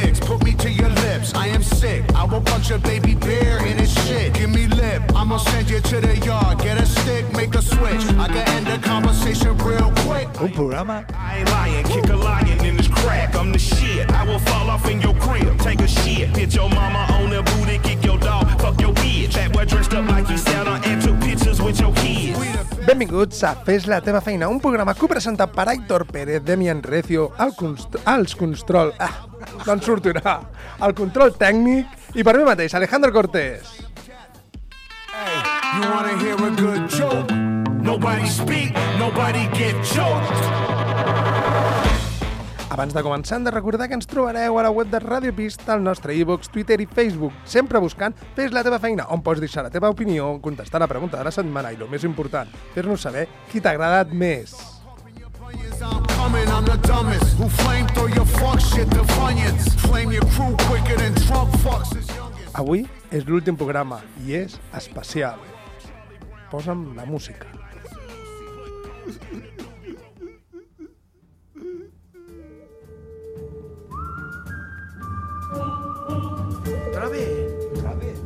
dicks, put me to your lips. I am sick, I will punch a baby bear in his shit. Give me lip, I'ma send you to the yard. Get a stick, make a switch. I can end the conversation real quick. Un programa I ain't lying, kick a lion in his crack. I'm the shit. I will fall off in your crib, take a shit. Hit your mama on the booty, kick your dog, fuck your bitch. That boy dressed up like he sat on and Benvinguts a Fes la teva feina, un programa co-presentat per Aitor Pérez, Demian Recio, al const als control... Ah, no en sortirà. El control tècnic i per mi mateix, Alejandro Cortés. You wanna hear a good joke? Nobody speak, nobody get choked. Abans de començar, hem de recordar que ens trobareu a la web de Ràdio Pista, al nostre e-box, Twitter i Facebook, sempre buscant Fes la teva feina, on pots deixar la teva opinió, contestar la pregunta de la setmana i, el més important, fer-nos saber qui t'ha agradat més. Avui és l'últim programa i és especial. Posa'm la música. Otra vez. Otra vez.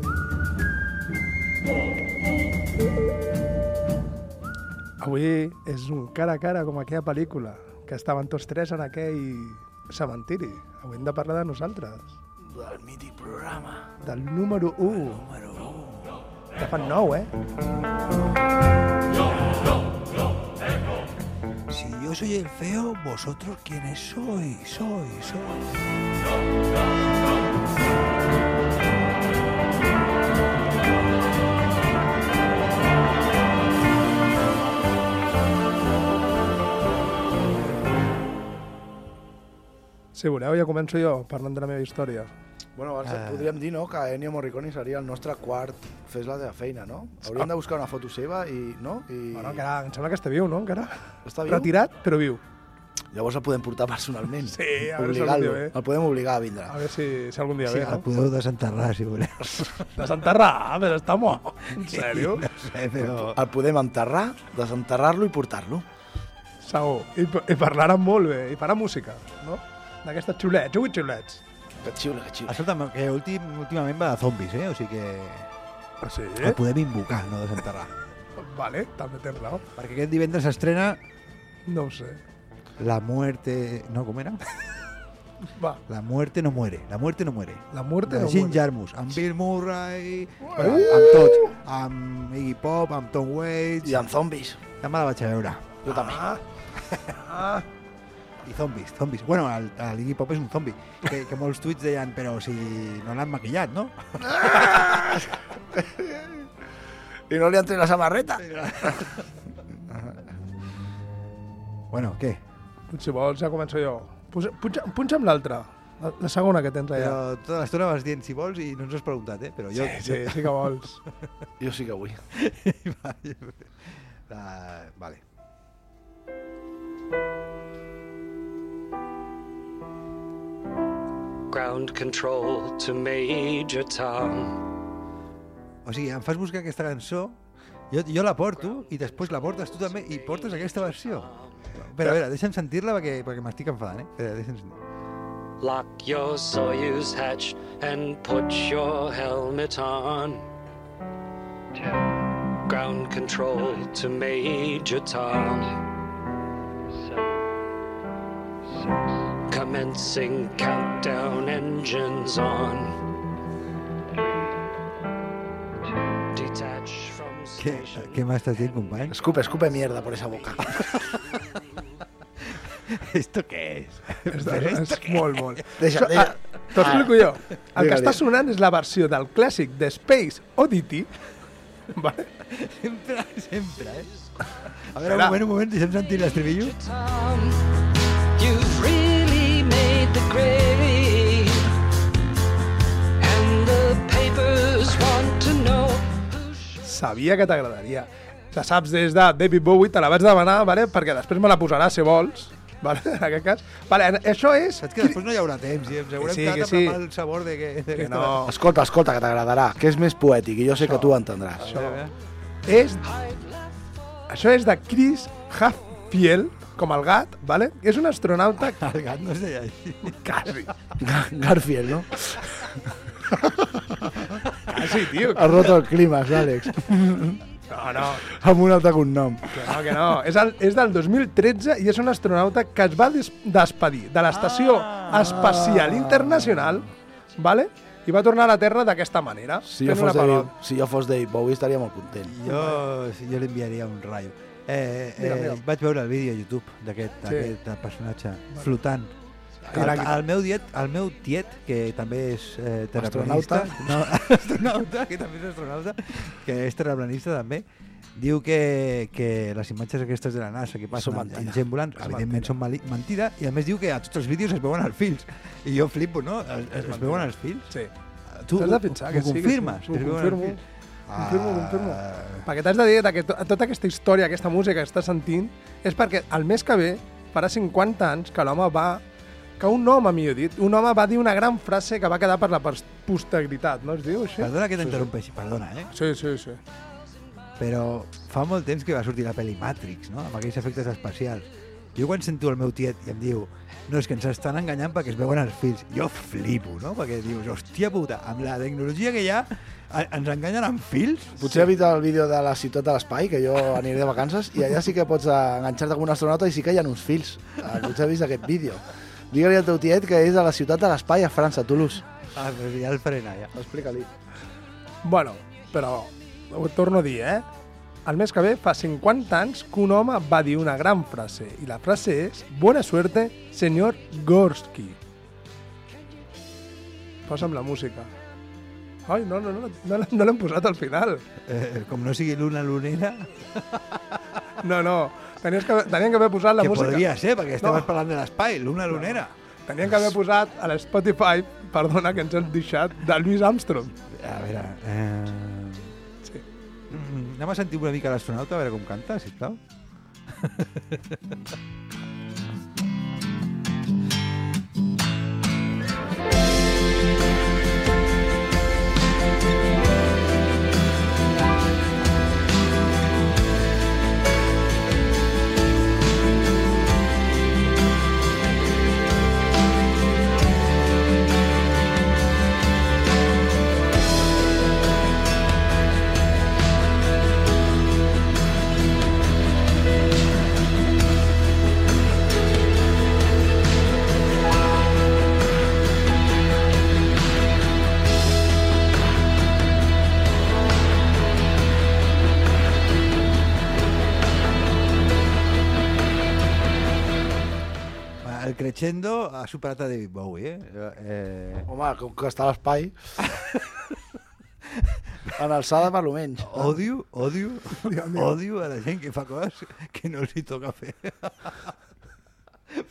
Avui és un cara a cara com aquella pel·lícula, que estaven tots tres en aquell cementiri. Avui hem de parlar de nosaltres, Del mític programa. del número 1. Número 1. Ja fan nou, eh? Si yo soy el feo, ¿vosotros quiénes sois? Sois, sois. Si voleu, ja començo jo de la meva història. Bueno, abans eh... podríem dir no, que Ennio Morricone seria el nostre quart Fes la teva feina, no? Hauríem de buscar una foto seva i... No? I... Bueno, encara, em sembla que està viu, no? Encara? Està viu? Retirat, però viu. Llavors el podem portar personalment. Sí, a veure si algun Obligar-lo. dia ve. El podem obligar a vindre. A veure si, si algun dia Sí, ve, el no? podeu desenterrar, si voleu. Desenterrar, però està mort. En sèrio? No sé, però... El podem enterrar, desenterrar-lo i portar-lo. Segur. I, I parlaran molt bé. I farà música, no? D'aquestes xulets, ui, xulets. Que xiula, que xiula. Escolta'm, que últim, últimament va de zombis, eh? O sigui que Ah, sí? el podem invocar, no desenterrar. Vale, també tens raó. Perquè aquest divendres s'estrena No ho sé. La muerte... No, com era? Va, La muerte no muere. La muerte no muere. la muerte de no Jim muere. Jarmus, amb Bill Murray, bueno, amb tots, amb Iggy Pop, amb Tom Waits... I amb zombis. Ja me la vaig a veure. Jo també. Ah, ah, I zombis, zombis. Bueno, el, el Iggy Pop és un zombi. Que, que molts tuits deien, però si no l'han maquillat, no? I no li han tret la samarreta. Bueno, què? si vols ja començo jo. Puja, punxa'm l'altra. La, la segona que tens allà. Però tota l'estona vas dient si vols i no ens has preguntat, eh? Però jo... Sí, sí, sí que vols. Jo sí que vull. La... Vale. Ground control to Major Tom. O sigui, em fas buscar aquesta cançó, jo, jo la porto i després la portes tu també i portes aquesta versió. Però a veure, deixa'm sentir-la perquè, perquè m'estic enfadant, eh? Espera, deixa'm sentir. Lock your Soyuz hatch and put your helmet on. Ground control to Major Tom. Commencing countdown engines on. Detach from Què, station. què m'estàs dient, company? Escupe, escupe mierda por esa boca. ¿Esto qué es? És, de, és molt, molt. Deixa, deixa. ah, T'ho explico jo. El Digue, que està digue. sonant és la versió del clàssic de Space Oddity. Vale? Sempre, sempre, eh? A veure, Espera. un moment, un moment, deixa'm sentir l'estribillo. You've Sabia que t'agradaria. La saps des de David Bowie, te la vaig demanar, vale? perquè després me la posaràs, si vols. Vale? En aquest cas. Vale, això és... Saps que després no hi haurà temps i ens haurem sí, quedat que amb sí. el sabor de que... De Que no. Escolta, escolta, que t'agradarà, que és més poètic i jo sé que tu ho entendràs. Això. És... Això és de Chris Hadfield, com el gat, vale? És un astronauta... El gat no es deia així. Quasi. Garfield, no? Quasi, tio. Has roto el clímax, Àlex. No, no. Amb un altre cognom. Que no, que no. És, el, és del 2013 i és un astronauta que es va des despedir de l'Estació Ah. Espacial Internacional, vale? i va tornar a la Terra d'aquesta manera, Si jo, fos una David, si jo fos David Bowie estaria molt content. Jo, jo li enviaria un rayo. Eh, Mira, eh, mira. vaig veure el vídeo a YouTube d'aquest Sí. sí. personatge flotant. El, el, meu tiet, el meu tiet, que també és eh, terraplanista, Astronauta? no, astronauta, que també és astronauta, que és terraplanista també, diu que, que les imatges aquestes de la NASA que passen Són en, en mentida. gent volant, És evidentment són mali- mentida, i a més diu que a tots els vídeos es veuen els fils. I jo flipo, no? Es, es, es veuen els fils? Sí. Tu T'has de pensar que ho sí, confirmes? ho que veuen els confirmo. fils? Confirmo, confirmo. Ah, Perquè t'has de dir que to tota aquesta història, aquesta música que estàs sentint, és perquè el mes que ve farà 50 anys que l'home va que un home, millor dit, un home va dir una gran frase que va quedar per la posteritat, no es diu així? Perdona que t'interrompeixi, perdona, eh? Sí, sí, sí. Però fa molt temps que va sortir la pel·li Matrix, no? Amb aquells efectes espacials. Jo quan sento el meu tiet i em diu no, és que ens estan enganyant perquè es veuen els fills. Jo flipo, no? Perquè dius, hòstia puta, amb la tecnologia que hi ha, ens enganyen amb fils? Potser evita el vídeo de la ciutat de l'espai, que jo aniré de vacances, i allà sí que pots eh, enganxar-te amb un astronauta i sí que hi ha uns fils. Eh, Potser has vist aquest vídeo. Digue-li al teu tiet que és a la ciutat de l'espai, a França, a Toulouse. Ah, però ja el faré anar, ja. Explica-li. Bueno, però ho torno a dir, eh? El mes que ve fa 50 anys que un home va dir una gran frase, i la frase és Buena suerte, senyor Gorski. Posa'm la música. Ai, no, no, no, no, no l'hem posat al final. Eh, com no sigui l'una lunera, No, no, tenies que, tenien que haver posat la que música. podria ser, perquè estaves No. parlant de l'espai, l'una lunera. Tenien que haver posat a l'Spotify, perdona, que ens hem deixat, de Louis Armstrong. A veure... Eh... Sí. Mm, anem a sentir una mica l'astronauta, a veure com canta, sisplau. El crescendo ha superat a David Bowie, eh? eh Home, com que està a l'espai... en alçada per lo menys. odio, odio, odio a la gent que fa coses que no els hi toca fer.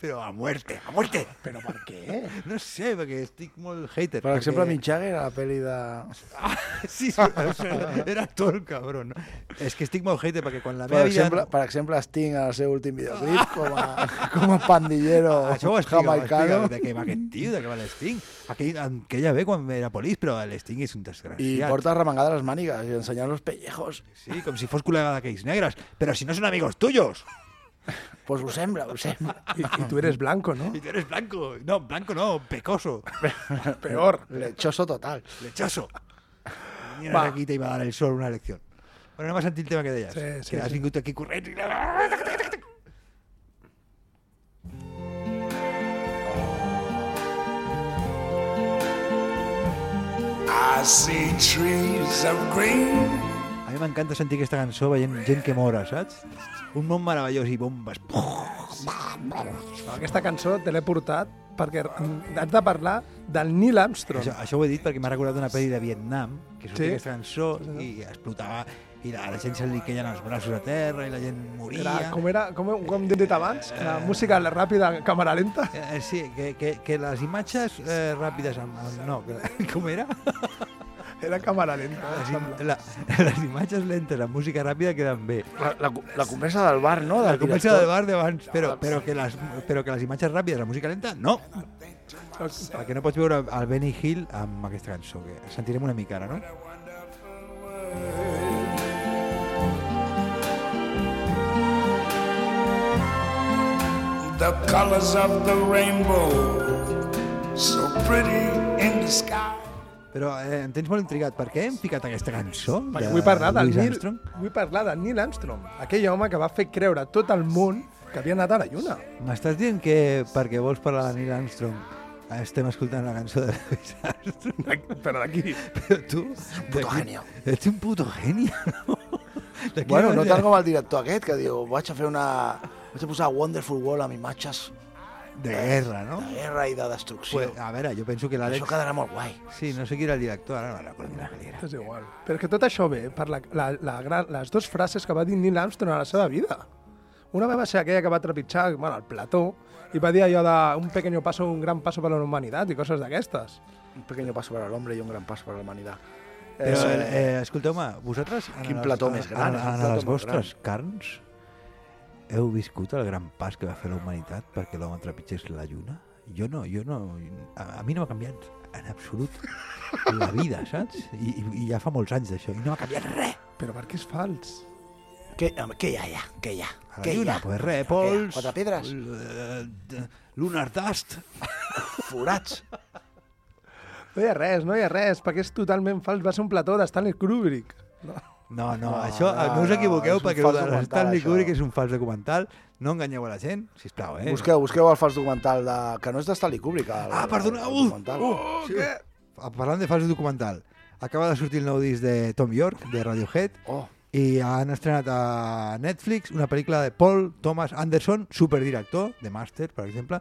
Però a muerte, a muerte. Però per què? No sé, perquè estic molt hater. Per exemple, perquè... Mick Jagger a la pel·li de... Sí, sí, era, era tot el cabrón. És que estic molt hater, perquè quan la Per meva vida... exemple, per exemple, Sting el seu últim videoclip com a, com a pandillero Això ho explica, jamaicano de què va aquest tio, de què va l'Sting. Aquell, aquella ve quan era polis, però l'Sting és un i desgraciat. porta remangada les mànigues i ensenyant los pellejos. Sí, com si fos col·lega d'aquells negres. Però si no són amigos tuyos. Pues sembla. I, I tu eres blanco, ¿no? Y tú eres blanco. No, blanco no, pecoso. Peor. Lechoso total. Lechoso. Va. aquí te iba a dar el sol una lección. Bueno, anem a sentir el tema que deies. Sí, sí, que has sí. aquí i... I see trees of green. M'encanta sentir aquesta cançó veient gent que mora, saps? Un món meravellós i bombes. Aquesta cançó te l'he portat perquè has de parlar del Neil Armstrong. Això, això ho he dit perquè m'ha recordat una pel·li de Vietnam que sortia Sí? aquesta cançó i explotava i la, la gent se li queien els braços a terra i la gent moria. Era, com era, com, com hem dit abans, la música ràpida, càmera lenta. Eh, sí, que, que, que les imatges eh, ràpides... Amb, no, que, com era? Era càmera lenta. Les, im, sembla. la, les imatges lentes amb música ràpida queden bé. La, la, la conversa del bar, no? La Del conversa director. del bar d'abans, però, però, que les, però que les imatges ràpides, la música lenta, no. Perquè no pots veure el Benny Hill amb aquesta cançó, que sentirem una mica ara, no? The colors of the rainbow, so pretty in the sky. Però eh, em tens molt intrigat. Per què hem picat aquesta cançó? Perquè de vull parlar del Louis Neil, Armstrong? vull parlar del Neil Armstrong, aquell home que va fer creure a tot el món que havia anat a la lluna. M'estàs dient que perquè vols parlar de Neil Armstrong estem escoltant la cançó de Louis Armstrong? Però d'aquí. Però tu... puto d'aquí- genio. Ets un puto genio, no? De Bueno, no tant com el director aquest, que diu, vaig a fer una... Vaig a posar Wonderful World amb imatges De guerra, no? de guerra i de destrucció. Pues, a veure, jo penso que l'Àlex... Això quedarà molt guai. Sí, no sé qui era el director, ara no recordo quina pel·li era. És igual. Però és que tot això ve per la, la, la, gran, les dues frases que va dir Neil Armstrong a la seva vida. Una va ser aquella que va trepitjar bueno, el plató i va dir allò de un pequeño paso, un gran paso per a la humanitat i coses d'aquestes. Un pequeño paso para el hombre y un gran paso para la humanidad. Però, Eh, eh, escolteu-me, vosaltres... en Quin plató en- més gran, En, un en, plató les vostres carns heu viscut el gran pas que va fer la humanitat perquè l'home trepitgés la lluna? Jo no, jo no... A, a mi no m'ha canviat en absolut la vida, saps? I, i, ja fa molts anys d'això, i no m'ha canviat res. Però per què és fals? Què, home, què hi ha allà? Què hi ha? A la Què lluna, pues res, pols... Quatre pedres? eh, d- lunar dust. Forats? No hi ha res, no hi ha res, perquè és totalment fals. Va ser un plató de Stanley Kubrick. No. No, no, No, això no, no us no, equivoqueu un perquè el Stanley. Kubrick és un fals documental. No enganyeu a la gent, sisplau, eh? Busqueu, busqueu el fals documental de... que no és de Stanley Kubrick. El, Ah, perdona, el uh, documental. uh, sí. Ah, Parlant de fals documental, acaba de sortir el nou disc de Tom York, de Radiohead, Oh, i han estrenat a Netflix una pel·lícula de Paul Thomas Anderson, superdirector, de Master, per exemple,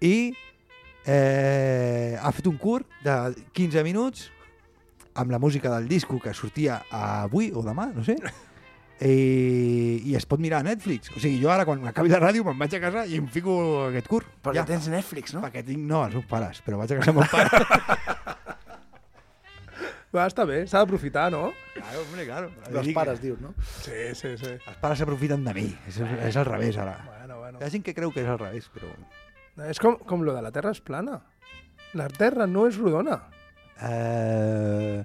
i eh, ha fet un curt de 15 minuts amb la música del disco que sortia avui o demà, no sé, i, i es pot mirar a Netflix. O sigui, jo ara, quan acabi la ràdio, me'n vaig a casa i em fico aquest curt. perquè ja. tens Netflix, no? Perquè tinc, no, els meus pares, però vaig a casa amb els pares. Va, està bé, s'ha d'aprofitar, no? claro, hombre, claro. Dels Dic, pares, dius, no? Sí, sí, sí. Els pares s'aprofiten de mi. És, és al revés, ara. Bueno, bueno. Hi ha gent que creu que és al revés, però... És com, com lo de la Terra és plana. La Terra no és rodona. Eh,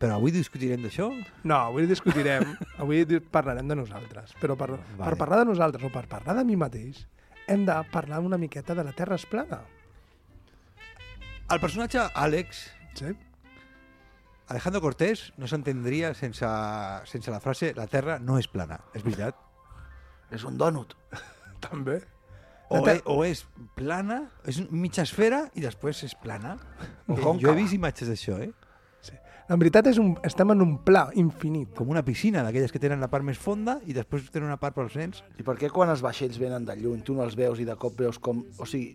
però avui discutirem d'això? No, avui discutirem, avui parlarem de nosaltres. Però per, Vale. per parlar de nosaltres o per parlar de mi mateix, hem de parlar una miqueta de la Terra és plana. El personatge Àlex, Sí? Alejandro Cortés, no s'entendria sense, sense la frase la Terra no és plana. És veritat? És un dònut. També. O, La ter- e, o és plana, és mitja esfera i després és plana. O Eh, jo he vist imatges d'això, eh? En veritat és un, estem en un pla infinit. Com una piscina, d'aquelles que tenen la part més fonda i després tenen una part pels nens. I per què quan els vaixells venen de lluny, tu no els veus i de cop veus com... O sigui,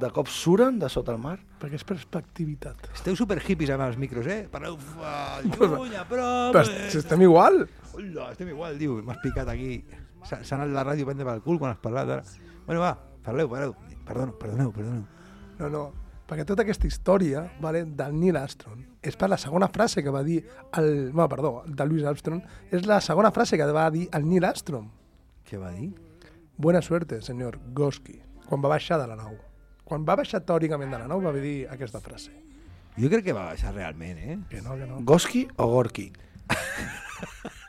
de cop suren de sota el mar? Perquè és perspectivitat. Esteu super hippies amb els micros, eh? Parleu fa lluny, a prop... Però eh? si estem igual. Hola, estem igual, diu, m'has picat aquí. s'ha anat la ràdio prendre pel cul quan has parlat ara. Bueno, va, parleu, parleu. Perdono, perdoneu, perdoneu. No, no, perquè tota aquesta història vale, del Neil Armstrong és per la segona frase que va dir el... No, perdó, de Louis Armstrong, és la segona frase que va dir el Neil Armstrong. Què va dir? Buena suerte, senyor Goski, quan va baixar de la nau. Quan va baixar teòricament de la nau va dir aquesta frase. Jo crec que va baixar realment, eh? Que no, que no. Goski o Gorki?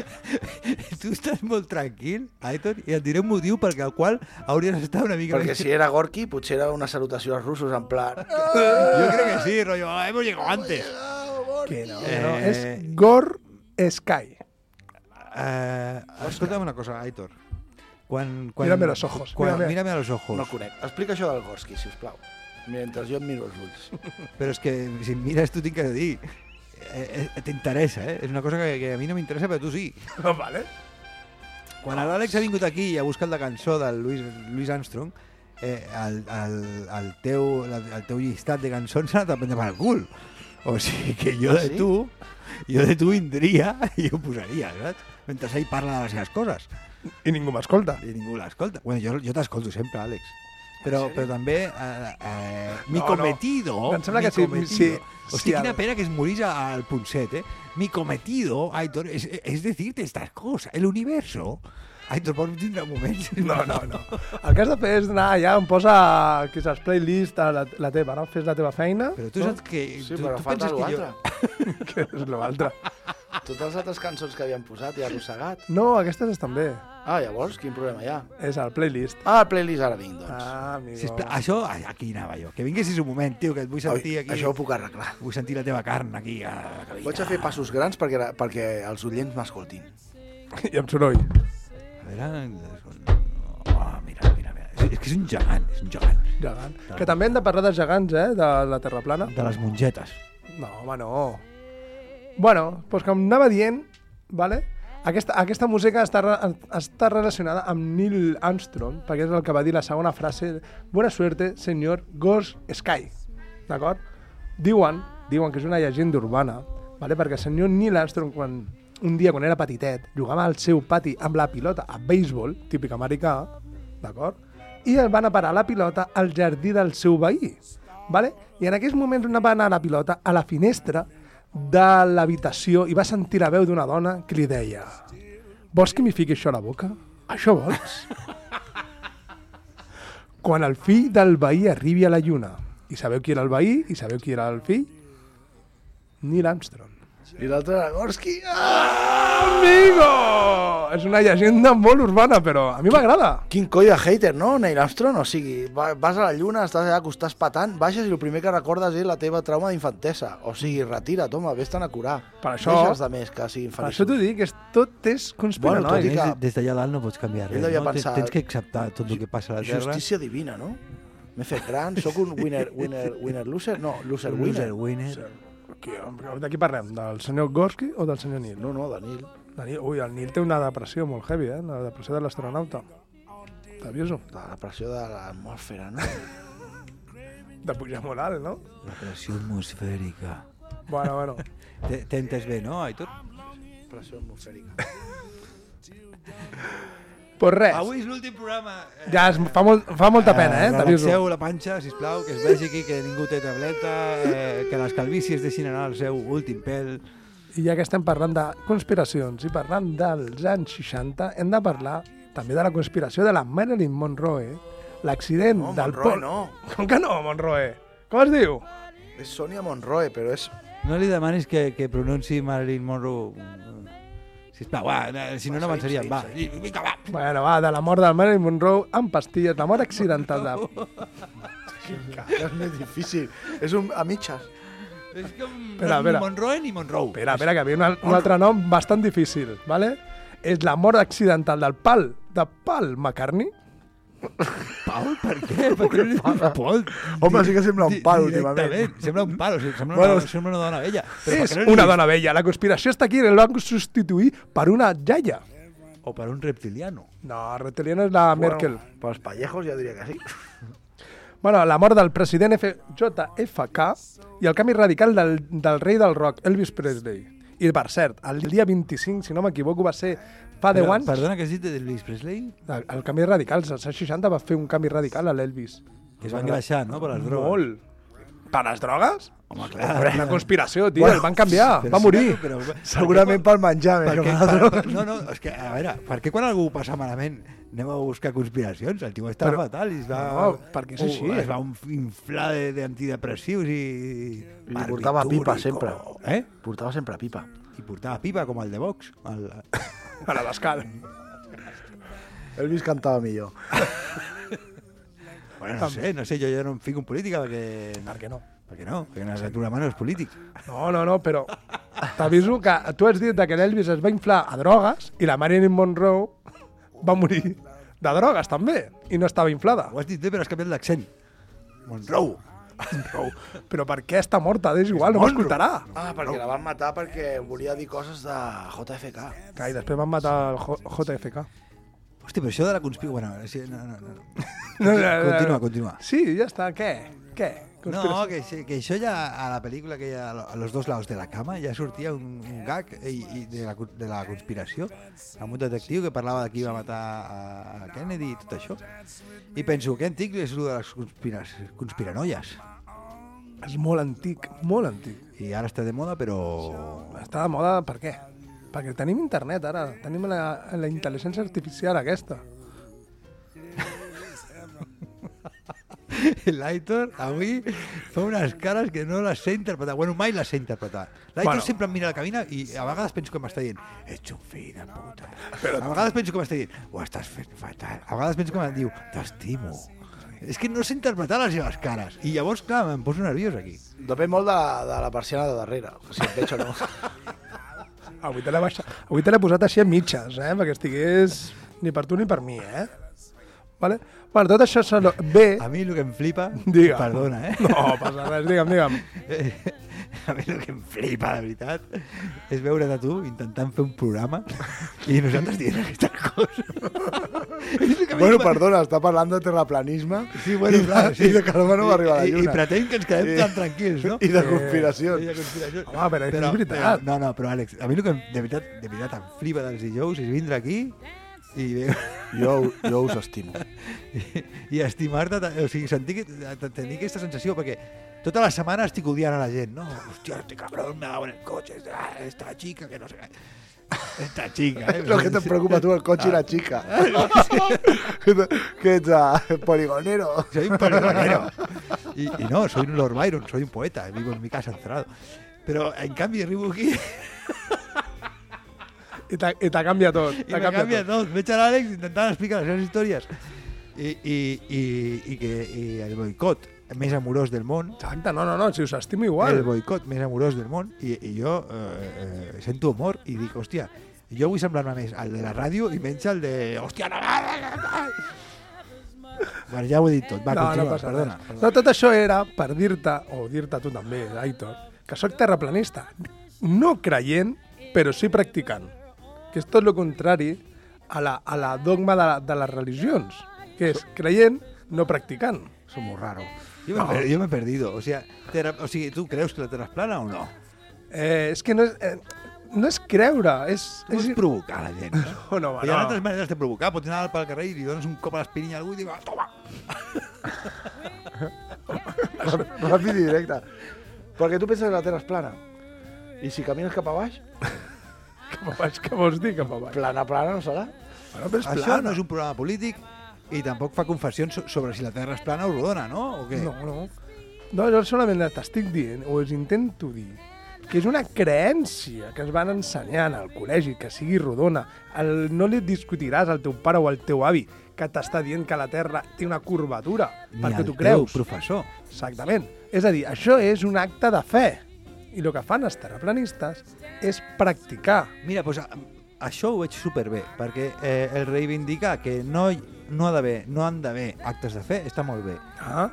tu estàs molt tranquil, Aitor, i et diré un motiu perquè el qual hauries d'estar una mica... Perquè si era Gorki, potser era una salutació als russos en plan... Jo crec que sí, rollo, "Ah, hemos llegado antes. Que no, Eh, que no. És Gor Sky. Eh, escolta'm una cosa, Aitor. Quan, quan, Mírame a los ojos, Quan, mírame. mírame a los ojos. No conec. Explica això del Gorski, si us plau. Mentre jo em miro els ulls. Però és que si em mires tu tinc que dir. Eh, eh, T'interessa, eh? És una cosa que, que a mi no m'interessa, però tu sí. vale. Quan l'Àlex ha vingut aquí i ha buscat la cançó del Louis, Louis Armstrong, eh, el, el, el, teu, el, el teu llistat de cançons s'ha anat a prendre pel cul. O sigui que jo Ah, de sí? tu, jo de tu vindria i ho posaria, saps? Mentre ell parla de les seves coses. I ningú m'escolta. I ningú l'escolta. Bueno, jo, jo t'escolto sempre, Àlex. Però, però també eh, eh, mi No, no. cometido... Em sembla que sí, sí, Hòstia, sí, quina pena que es morís al punset, eh? Mi cometido, Aitor, es, es decirte estas cosas. El universo... Aitor, pots tindre moments... No, no, no. El que has de fer és anar allà on posa que és playlist a la, la teva, no? Fes la teva feina. Però tu saps que... Sí, tu, però tu falta penses que jo... l'altre. que és l'altre. Totes les altres cançons que havien posat i arrossegat. No, aquestes estan bé. Ah, llavors, quin problema hi ha? És el playlist. Ah, el playlist ara vinc, doncs. Ah, amigo. Sisplau, això, ai, aquí anava jo. Que vinguessis un moment, tio, que et vull sentir Oi, aquí... això ho puc arreglar. Vull sentir la teva carn aquí. A la cabina. Vaig a fer passos grans perquè, perquè els oients m'escoltin. I amb soroll. Veure... Oh, mira, mira, mira. És, que és un gegant, és un gegant. Gegant. Que també hem de parlar de gegants, eh? De la Terra plana. De les mongetes. No, home, no. Bueno, doncs com anava dient, vale? aquesta, aquesta música està, està relacionada amb Neil Armstrong, perquè és el que va dir la segona frase, Buena suerte, senyor Ghost Sky. D'acord? Diuen, diuen que és una llegenda urbana, vale? perquè el senyor Neil Armstrong, quan, un dia quan era petitet, jugava al seu pati amb la pilota a béisbol, típic americà, d'acord? I el van a parar la pilota al jardí del seu veí. Vale? I en aquells moments va anar la pilota a la finestra de l'habitació i va sentir la veu d'una dona que li deia Vols que m'hi fiqui això a la boca? Això vols? Quan el fill del veí arribi a la lluna. I sabeu qui era el veí? I sabeu qui era el fill? Neil Armstrong. I l'altre era Gorski. Amigo! És una llegenda molt urbana, però a mi m'agrada. Quin coll de hater, no, Neil Armstrong? O sigui, va- vas a la lluna, estàs allà acostàs patant, baixes i el primer que recordes és la teva trauma d'infantesa. O sigui, retira't, home, vés-te'n a curar. Per això- Deixa els de més que siguin Per feliços. això t'ho dic, és, tot és conspiranoic. Bueno, tot i que- Des, des d'allà dalt no pots canviar Ell res, devia no? Tens- pensar- Tens que acceptar tot el que passa a la Terra. Justícia divina, no? M'he fet gran, sóc un winner, winner, winner loser? No, loser winner. Loser winner. Qui, de qui parlem? Del senyor Gorski o del senyor Neil? No, no, de Nil. Daniel, ui, el Nil té una depressió molt heavy, eh? La depressió de l'astronauta. T'aviso. De la pressió de l'atmosfera, no? De pujar molt alt, no? La pressió atmosfèrica. Bueno, bueno. Entès bé, no, Aitor? Pressió atmosfèrica. Pues res. Avui és l'últim programa. Ja es, fa, molt, fa molta pena, eh? T'aviso. Relaxeu la panxa, sisplau, que es vegi aquí que ningú té tableta, eh, que les calvícies deixin anar el seu últim pèl. I ja que estem parlant de conspiracions i parlant dels anys 60, hem de parlar també de la conspiració de la Marilyn Monroe, l'accident No, del Monroe Pol... no. Com que no, Monroe? Com es diu? És Sònia Monroe, però és... No li demanis que, que pronunciï Marilyn Monroe. Sisplau, va, si no, no avançaríem. Va, vinga, va. Bueno, va, de la mort del Marilyn Monroe amb pastilles, la mort accidental de... És més difícil. És un, a mitges. És com Espera, ni espera. Monroe ni Monroe. Espera, espera, que havia un, un altre nom bastant difícil, ¿vale? És la mort accidental del Pal, de Paul McCartney. Paul, per què? Per què no li dius Paul? Home, sí que sembla un pal, últimament. Sembla un pal, o sigui, sembla, Bueno, una, sembla una dona vella. Però per és una dona vella. La conspiració està aquí, el van substituir per una jaia. O per un reptiliano. No, reptiliano és la Merkel. Bueno, pels pallejos ja diria que sí. Bueno, la mort del president F JFK i el canvi radical del, del rei del rock, Elvis Presley. I, per cert, el dia 25, si no m'equivoco, va ser Fa 10 Però, anys, Perdona, que has dit d'Elvis Presley? el, el canvi radical, als anys 60 va fer un canvi radical a l'Elvis. Que es va engreixar, no?, per les drogues. Molt. Per les drogues? Home, clar. Una conspiració, tio, el van canviar, Però va sí, morir. Però, Segurament pel menjar, més que perquè, per drogues. per, no, no, és que, a veure, per què quan algú passa malament anem a buscar conspiracions? El tio està Però- fatal i es va... No, perquè és així. Es va inflar de- d'antidepressius i... I portava pipa sempre. Eh? Portava sempre pipa. I portava pipa, com el de Vox. El... A la Bascal. Elvis cantava millor. Bueno, no sé, no sé, jo ja no em fico en política perquè... Per què no? Perquè no, perquè no, tu la mano és polític. No, no, no, però t'aviso que tu has dit que l'Elvis es va inflar a drogues i la Marilyn Monroe va morir de drogues també i no estava inflada. Ho has dit bé, però has canviat l'accent. Monroe. Monroe. Però per què està morta? És igual, no m'escoltarà. Ah, perquè la van matar perquè volia dir coses de JFK. Que, I després van matar el J- JFK. Hòstia, però això de la conspiració... Bueno, sí, no, no, no. No, no, no, Continua, continua. Sí, ja està. Què? Què? No, que, que això ja a la pel·lícula que hi ha a los dos lados de la cama ja sortia un, un gag i, i de, la, de la conspiració amb un detectiu que parlava de qui va matar a, a Kennedy i tot això. I penso que antic és el de les conspiranoies. És molt antic, molt antic. I ara està de moda, però... Està de moda per què? Perquè tenim internet ara, tenim la, la intel·ligència artificial aquesta. L'Aitor avui fa unes cares que no les sé interpretar. Bueno, mai les sé interpretar. L'Aitor Bueno. sempre em mira la cabina i a vegades penso que m'està dient ets un fill de puta. Però... A vegades penso que m'està dient ho estàs fent fatal. A vegades penso que em diu t'estimo. És que no sé interpretar les seves cares. I llavors, clar, em poso nerviós aquí. Depèn molt de, de la persiana de darrere, si et veig o no. Avui te l'he baixa- avui te l'he posat així a mitges, eh? perquè estigués ni per tu ni per mi, eh? Vale? Bueno, tot això solo... bé... A mi el que em flipa... Digue'm. Perdona, eh? No, passa res, digue'm, digue'm. A mi el que em flipa, de veritat, és veure't a tu intentant fer un programa i nosaltres dient aquestes coses. Bueno, perdona, està parlant de terraplanisme Sí, bueno, i, clar, sí. i de que l'home no va arribar a la I, i, lluna. I pretén que ens quedem I- tan tranquils, no? I de I conspiracions. de conspiracions. Home, però és veritat. Però, no, no, però Àlex, a mi el que de veritat, de veritat em flipa dels dijous és vindre aquí i, veure- Jo, jo us estimo. i, i estimar-te, o sigui, sentir, tenir aquesta sensació, perquè tota la setmana estic odiant a la gent, no? Hòstia, este cabrón me ha dado en el coche, esta, chica que no sé què. Esta chica, eh? El que te preocupa tu, el cotxe i la xica. que ets uh, poligonero. Soy un poligonero. Y, y no, soy un Lord Byron, soy un poeta, vivo en mi casa encerrado. Pero en cambio arribo aquí I t'ha canviat tot. i me canvia tot. Veig a l'Àlex intentant explicar les seves històries i, i, i, i, que, i el boicot més amorós del món Exacte, no, no, no, si us estimo igual. el boicot més amorós del món i, i jo eh, eh, sento humor i dic, hòstia, jo vull semblar-me més al de la ràdio i menys al de... Hòstia, no, no, no, no. Bueno, ja ho he dit tot. Va, no, continua, no passa perdona. res. No, tot això era per dir-te, o dir-te tu també, Aitor, que sóc terraplanista. No creient, però sí practicant. Que és tot el contrari a la, a la dogma de, la, de les religions, que és creient, no practicant. Som molt raro. Jo m'he per, jo m'he perdido. O sea, terra, o sigui, tu creus que la Terra és plana o no? Eh, és que no és, eh, no és creure, és... Tu vols és provocar la gent. No? Oh, no, Hi ha no. altres maneres de provocar. Pots anar pel carrer i li dones un cop a l'espirinya a algú i dius, "Ah, toma! Ràpid i directe. Perquè tu penses que la Terra és plana. I si camines cap a baix, Cap a baix, què vols dir, cap a baix? plana, plana no serà. Bueno, però és Això plana. no és un programa polític i tampoc fa confessions so- sobre si la Terra és plana o rodona, no? O què? No, no. No, jo solament t'estic dient, o els intento dir, que és una creència que es van ensenyant al col·legi, que sigui rodona. El, no li discutiràs al teu pare o al teu avi que t'està dient que la Terra té una curvatura, Ni perquè el tu creus. teu professor. Exactament. És a dir, això és un acte de fe. I el que fan els terraplanistes és practicar. Mira, doncs, això ho veig superbé, perquè eh, el reivindicar que no, no, ha d'haver, no han d'haver actes de fe està molt bé. Ah?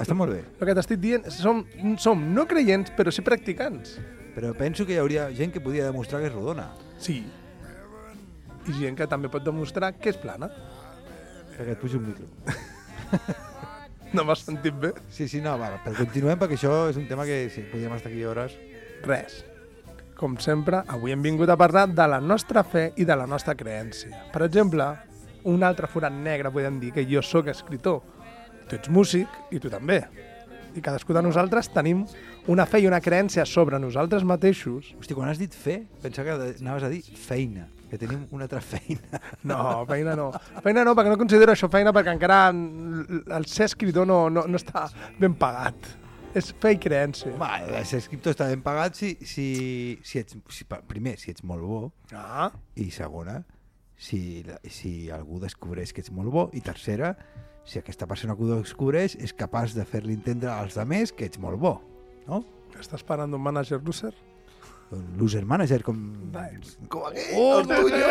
Està molt bé. El que t'estic dient, som, som no creients, però sí practicants. Però penso que hi hauria gent que podia demostrar que és rodona. Sí. I gent que també pot demostrar que és plana. Perquè et pujo un micro. No m'has sentit bé? Sí, sí, no, va, però continuem perquè això és un tema que sí, podríem estar aquí hores. Res. com sempre, avui hem vingut a parlar de la nostra fe i de la nostra creència. Per exemple, un altre forat negre podem dir que jo sóc escriptor. Tu ets músic i tu també. I cadascú de nosaltres tenim una fe i una creència sobre nosaltres mateixos. Hosti, quan has dit fe, pensava que anaves a dir feina, que tenim una altra feina. No, feina no. Feina no, perquè no considero això feina perquè encara el el ser escriptor no, no, no està ben pagat. És fe i creència. Home, ser escriptor està ben pagat si, si, si ets, si, primer, si ets molt bo, Ah, i segona, si, si algú descobreix que ets molt bo, i tercera, si aquesta persona que ho descobreix és capaç de fer-li entendre als altres que ets molt bo, no? estàs parlant d'un manager loser? Un loser manager, com... Com aquell, Oh, Ortuño.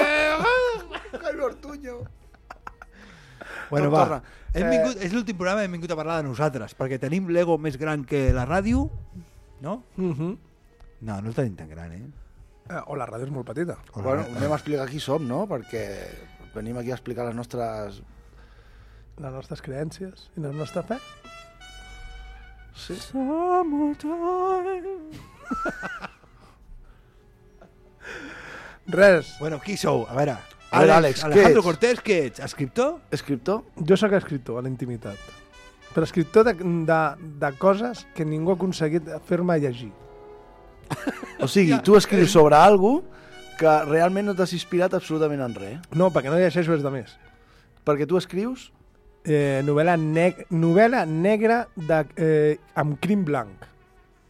Jaime Ortuño. Bueno, No, va, hem Eh, vingut, és l'últim programa, hem vingut a parlar de nosaltres, perquè tenim l'ego més gran que la ràdio, no? Uh -huh. No, no el tenim tan gran, eh? eh, o la ràdio és molt petita. O la Bueno, ràdio- anem a explicar qui som, no? Perquè venim aquí a explicar les nostres... Les nostres creències i la nostra fe. Sí. Res. Bueno, qui sou? A veure, A veure, Àlex, Àlex, què Alejandro ets? Cortés, què ets? Escriptor? Escriptor? Jo sóc escriptor a la intimitat. Però escriptor de, de, de coses que ningú ha aconseguit fer-me llegir. O sigui, tu escrius sobre algo que realment no t'has inspirat absolutament en res. No, perquè no llegeixo res de més. Perquè tu escrius... Eh, novel·la, neg novel·la negra de, eh, amb crim blanc.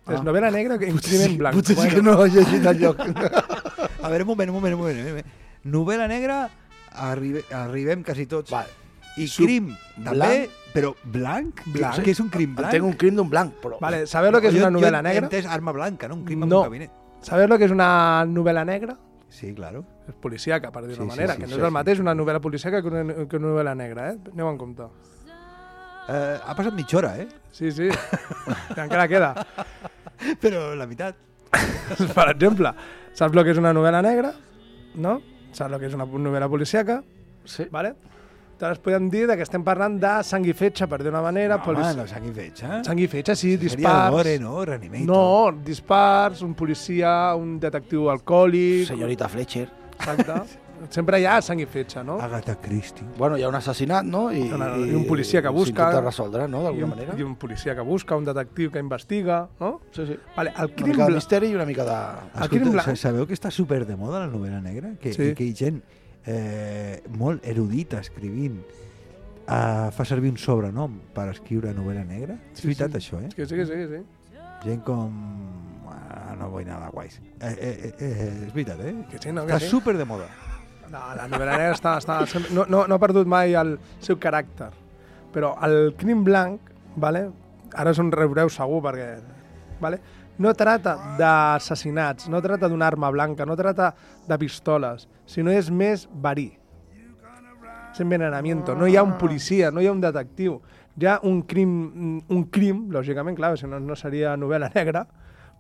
Ah. És novel·la negra amb crim blanc. Potser sí que no ho has llegit enlloc. A veure, un moment, un moment, un moment. un moment. Novel·la negra, arribe, arribem quasi tots. Vale. I Sub- crim, també, blanc. però blanc? Blanc. Què és un crim blanc? Tenc un crim d'un blanc, però... Vale, sabeu lo que és una novel·la jo he negra? entès arma blanca, no? Un crim en No. un gabinet. Sabeu lo que és una novel·la negra? Sí, claro. És policíaca, per dir-ho Sí, d'una sí, manera, sí, que no sí, és el sí. mateix una novel·la policíaca que una, que una novel·la negra, eh? Aneu en compte. Eh, ha passat mitja hora, eh? Sí, sí, encara queda. Però la meitat. per exemple, saps el que és una novel·la negra? No? Saps el que és una novel·la policíaca? Sí. Vale? Llavors podem dir de que estem parlant de sang i fetge, per dir una manera. No, polici- home, no sang i fetge. Sang i fetge, sí, Seria dispars. gore, no? Reanimator. No, dispars, un policia, un detectiu alcohòlic... Senyorita Fletcher. Exacte. Sempre hi ha sang i fetge, no? Agatha Christie. Bueno, hi ha un assassinat, no? I, Una- i un policia que busca. S'intenta resoldre, no? D'alguna un, manera. I un policia que busca, un detectiu que investiga, no? Sí, sí. Vale, el Una crim mica de misteri i una mica de... El crim Escolta, blanc... sa- sabeu que està super de moda la novel·la negra? Que, Sí. I que hi ha gent eh, molt erudita escrivint uh, fa servir un sobrenom per escriure novel·la negra? És Sí, veritat, sí. això, eh? Que sí, que sí, que sí. Gent com... Ah, no vull anar a guais. Eh, eh, eh, eh, és veritat, eh? Que sí, no, que Està sí. super de moda. No, la novel·la negra està, està, no, no, no ha perdut mai el seu caràcter. Però el crim blanc, vale? ara us en rebreu segur perquè... Vale? No trata d'assassinats, no trata d'una arma blanca, no trata de pistoles, sinó és més verí. És envenenamiento. No hi ha un policia, no hi ha un detectiu. Hi ha un crim, un crim lògicament, clar, si no, no seria novel·la negra,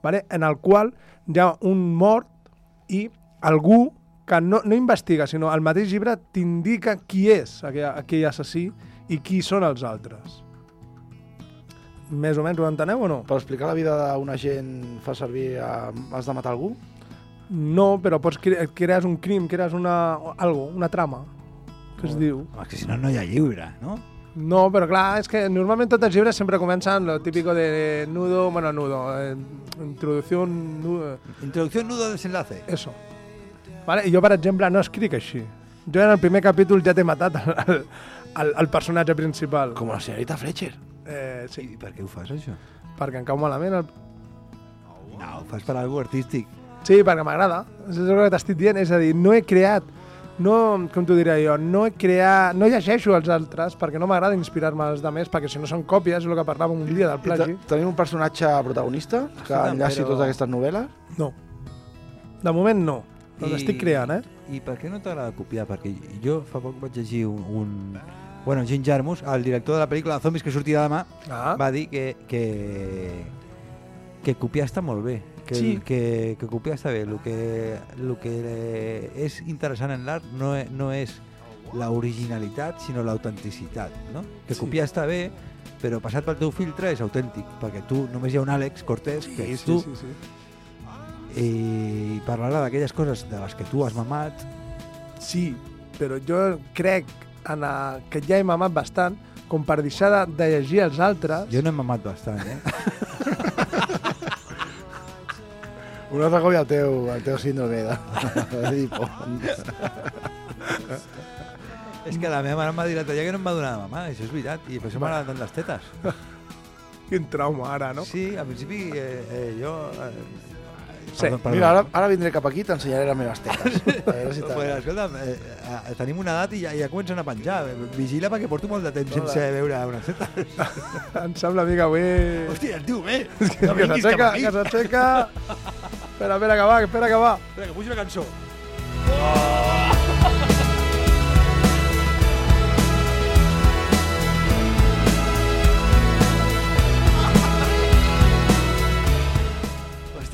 vale? en el qual hi ha un mort i algú que no, no investiga, sinó el mateix llibre t'indica qui és aquell, aquell assassí i qui són els altres. Més o menys ho enteneu o no? Per explicar la vida d'un agent fa servir... A... Has de matar algú? No, però pots cre crees un crim, crees una, algo, una trama, que es diu. Home, que si no, no hi ha llibre, no? No, però clar, és que normalment tots els llibres sempre comencen lo típico de nudo, bueno, nudo, eh, introducció, nudo, Introducció, nudo, desenlace. eso. Vale? I jo, per exemple, no escric així. Jo en el primer capítol ja t'he matat el, el, el personatge principal. Com la senyorita Fletcher. Eh, sí, I per què ho fas, això? perquè em cau malament. El... No, ho fas per algú artístic. Sí, perquè m'agrada. És el que t'estic dient. És a dir, no he creat, no, com t'ho diré jo, no he creat, no llegeixo els altres perquè no m'agrada inspirar-me als altres, perquè si no són còpies, és el que parlàvem un dia del plagi. te- Tenim un personatge protagonista que Escolta, enllaci però- totes aquestes novel·les. No. De moment no. Però I- l'estic creant, eh? I per què no t'agrada copiar? Perquè jo fa poc vaig llegir un... un... Bueno, Jim Jarmus, el director de la pel·lícula de Zombies que sortirà demà, Ah. va dir que, que, que copiar està molt bé. Que, Sí. que, que copiar està bé. El que, el que és interessant en l'art no, e- no és l'originalitat, sinó l'autenticitat. No? Que Sí. copiar està bé, però passat pel teu filtre és autèntic, perquè tu només hi ha un Àlex Cortés, que és tu, sí, sí. I parlarà d'aquelles coses de les que tu has mamat. Sí, però jo crec en a, que ja he mamat bastant com per deixar de, de llegir els altres. Jo no he mamat bastant, eh? Un altre cop el teu, el teu síndrome de. És que la meva mare em va dir l'altre dia que no em va donar de mamar, això és veritat, i per això m'agraden tant les tetes. Quin trauma ara, no? Sí, al principi eh, eh, jo... Eh, Sí, Mira, ara, ara vindré cap aquí i t'ensenyaré les meves tetes. A veure si Pues, escolta'm, eh, eh, tenim una edat i ja, ja comencen a penjar. Vigila perquè porto molt de temps Hola. sense veure una teta. Em sembla a mi que avui... Hòstia, el tio bé. Que, No que s'aixeca, que s'aixeca... Espera, espera, que va, espera, que va. Espera, que pujo la cançó.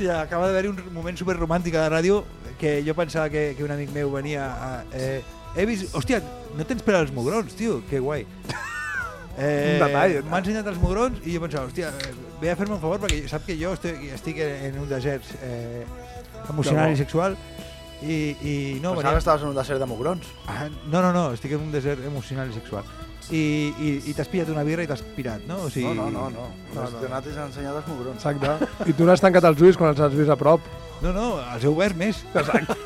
Hòstia, acaba d'haver-hi un moment super romàntic a la ràdio que jo pensava que, que un amic meu venia a... Eh, he vist... Hòstia, no tens per als mugrons, tio, que guai. Eh, detall, M'ha ensenyat els mugrons i jo pensava, hòstia, eh, ve a fer-me un favor perquè sap que jo estic, estic en un desert eh, emocional i sexual i, i no, Pensava que estaves en un desert de mugrons. Ah, no, no, no, estic en un desert emocional i sexual. I, i, i t'has pillat una birra i t'has pirat, no? O sigui, No, no, no, no. No, no, no. no. T'he ensenyat els mugrons. Exacte. I tu n'has tancat els ulls quan els has vist a prop. No, no, els he obert més. Exacte.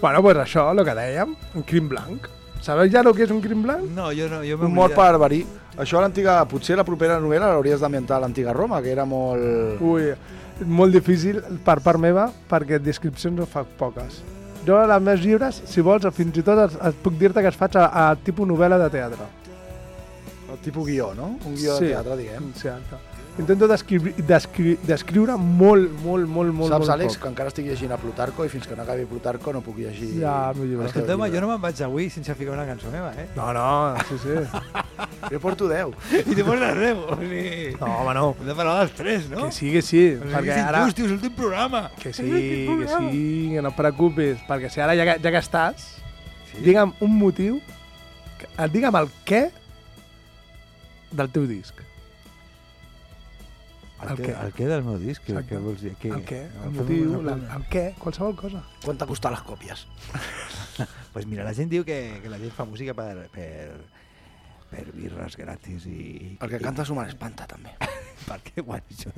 bueno, pues això, el que dèiem, un crim blanc. Sabeu ja el que és un crim blanc? No, jo no, jo m'he Un mort per verí. Això a l'antiga... Potser la propera novel·la l'hauries d'ambientar a l'antiga Roma, que era molt... Ui, molt difícil per part meva, perquè descripcions no fa poques. Jo, les meus llibres, si vols, fins i tot es, es puc dir-te que es faig a, a tipus novel·la de teatre. El tipus guió, no? Un guió Sí. de teatre, diguem. Sí, exacte. Intento descri descri descriure molt, molt, molt, molt, Saps, molt Àlex, poc. que encara estic llegint a Plutarco i fins que no acabi Plutarco no puc llegir... Ja, el meu llibre. el teu Escolta'm, llibre. jo no me'n vaig avui sense ficar una cançó meva, eh? No, no, sí, sí. Jo porto 10. I te rebo. O sigui, No, home, no. hem de parlar dels tres, no? Que sí, que sí. O sigui, Perquè és ara... injust, és l'últim programa. Que sí, que sí, que no et preocupis. Perquè si ara ja, que- ja que estàs, sí. digue'm un motiu, que- eh, digue'm el què del teu disc. El, El què, el què del meu disc? Exacte. què vols dir? Què? El què, el motiu, la, el què, qualsevol cosa. Quant t'ha costat les còpies? Pues mira, la gent diu que, que la gent fa música per, per, per birres gratis i... El que i- canta Sumar espanta, també. ¿Para qué, guancho?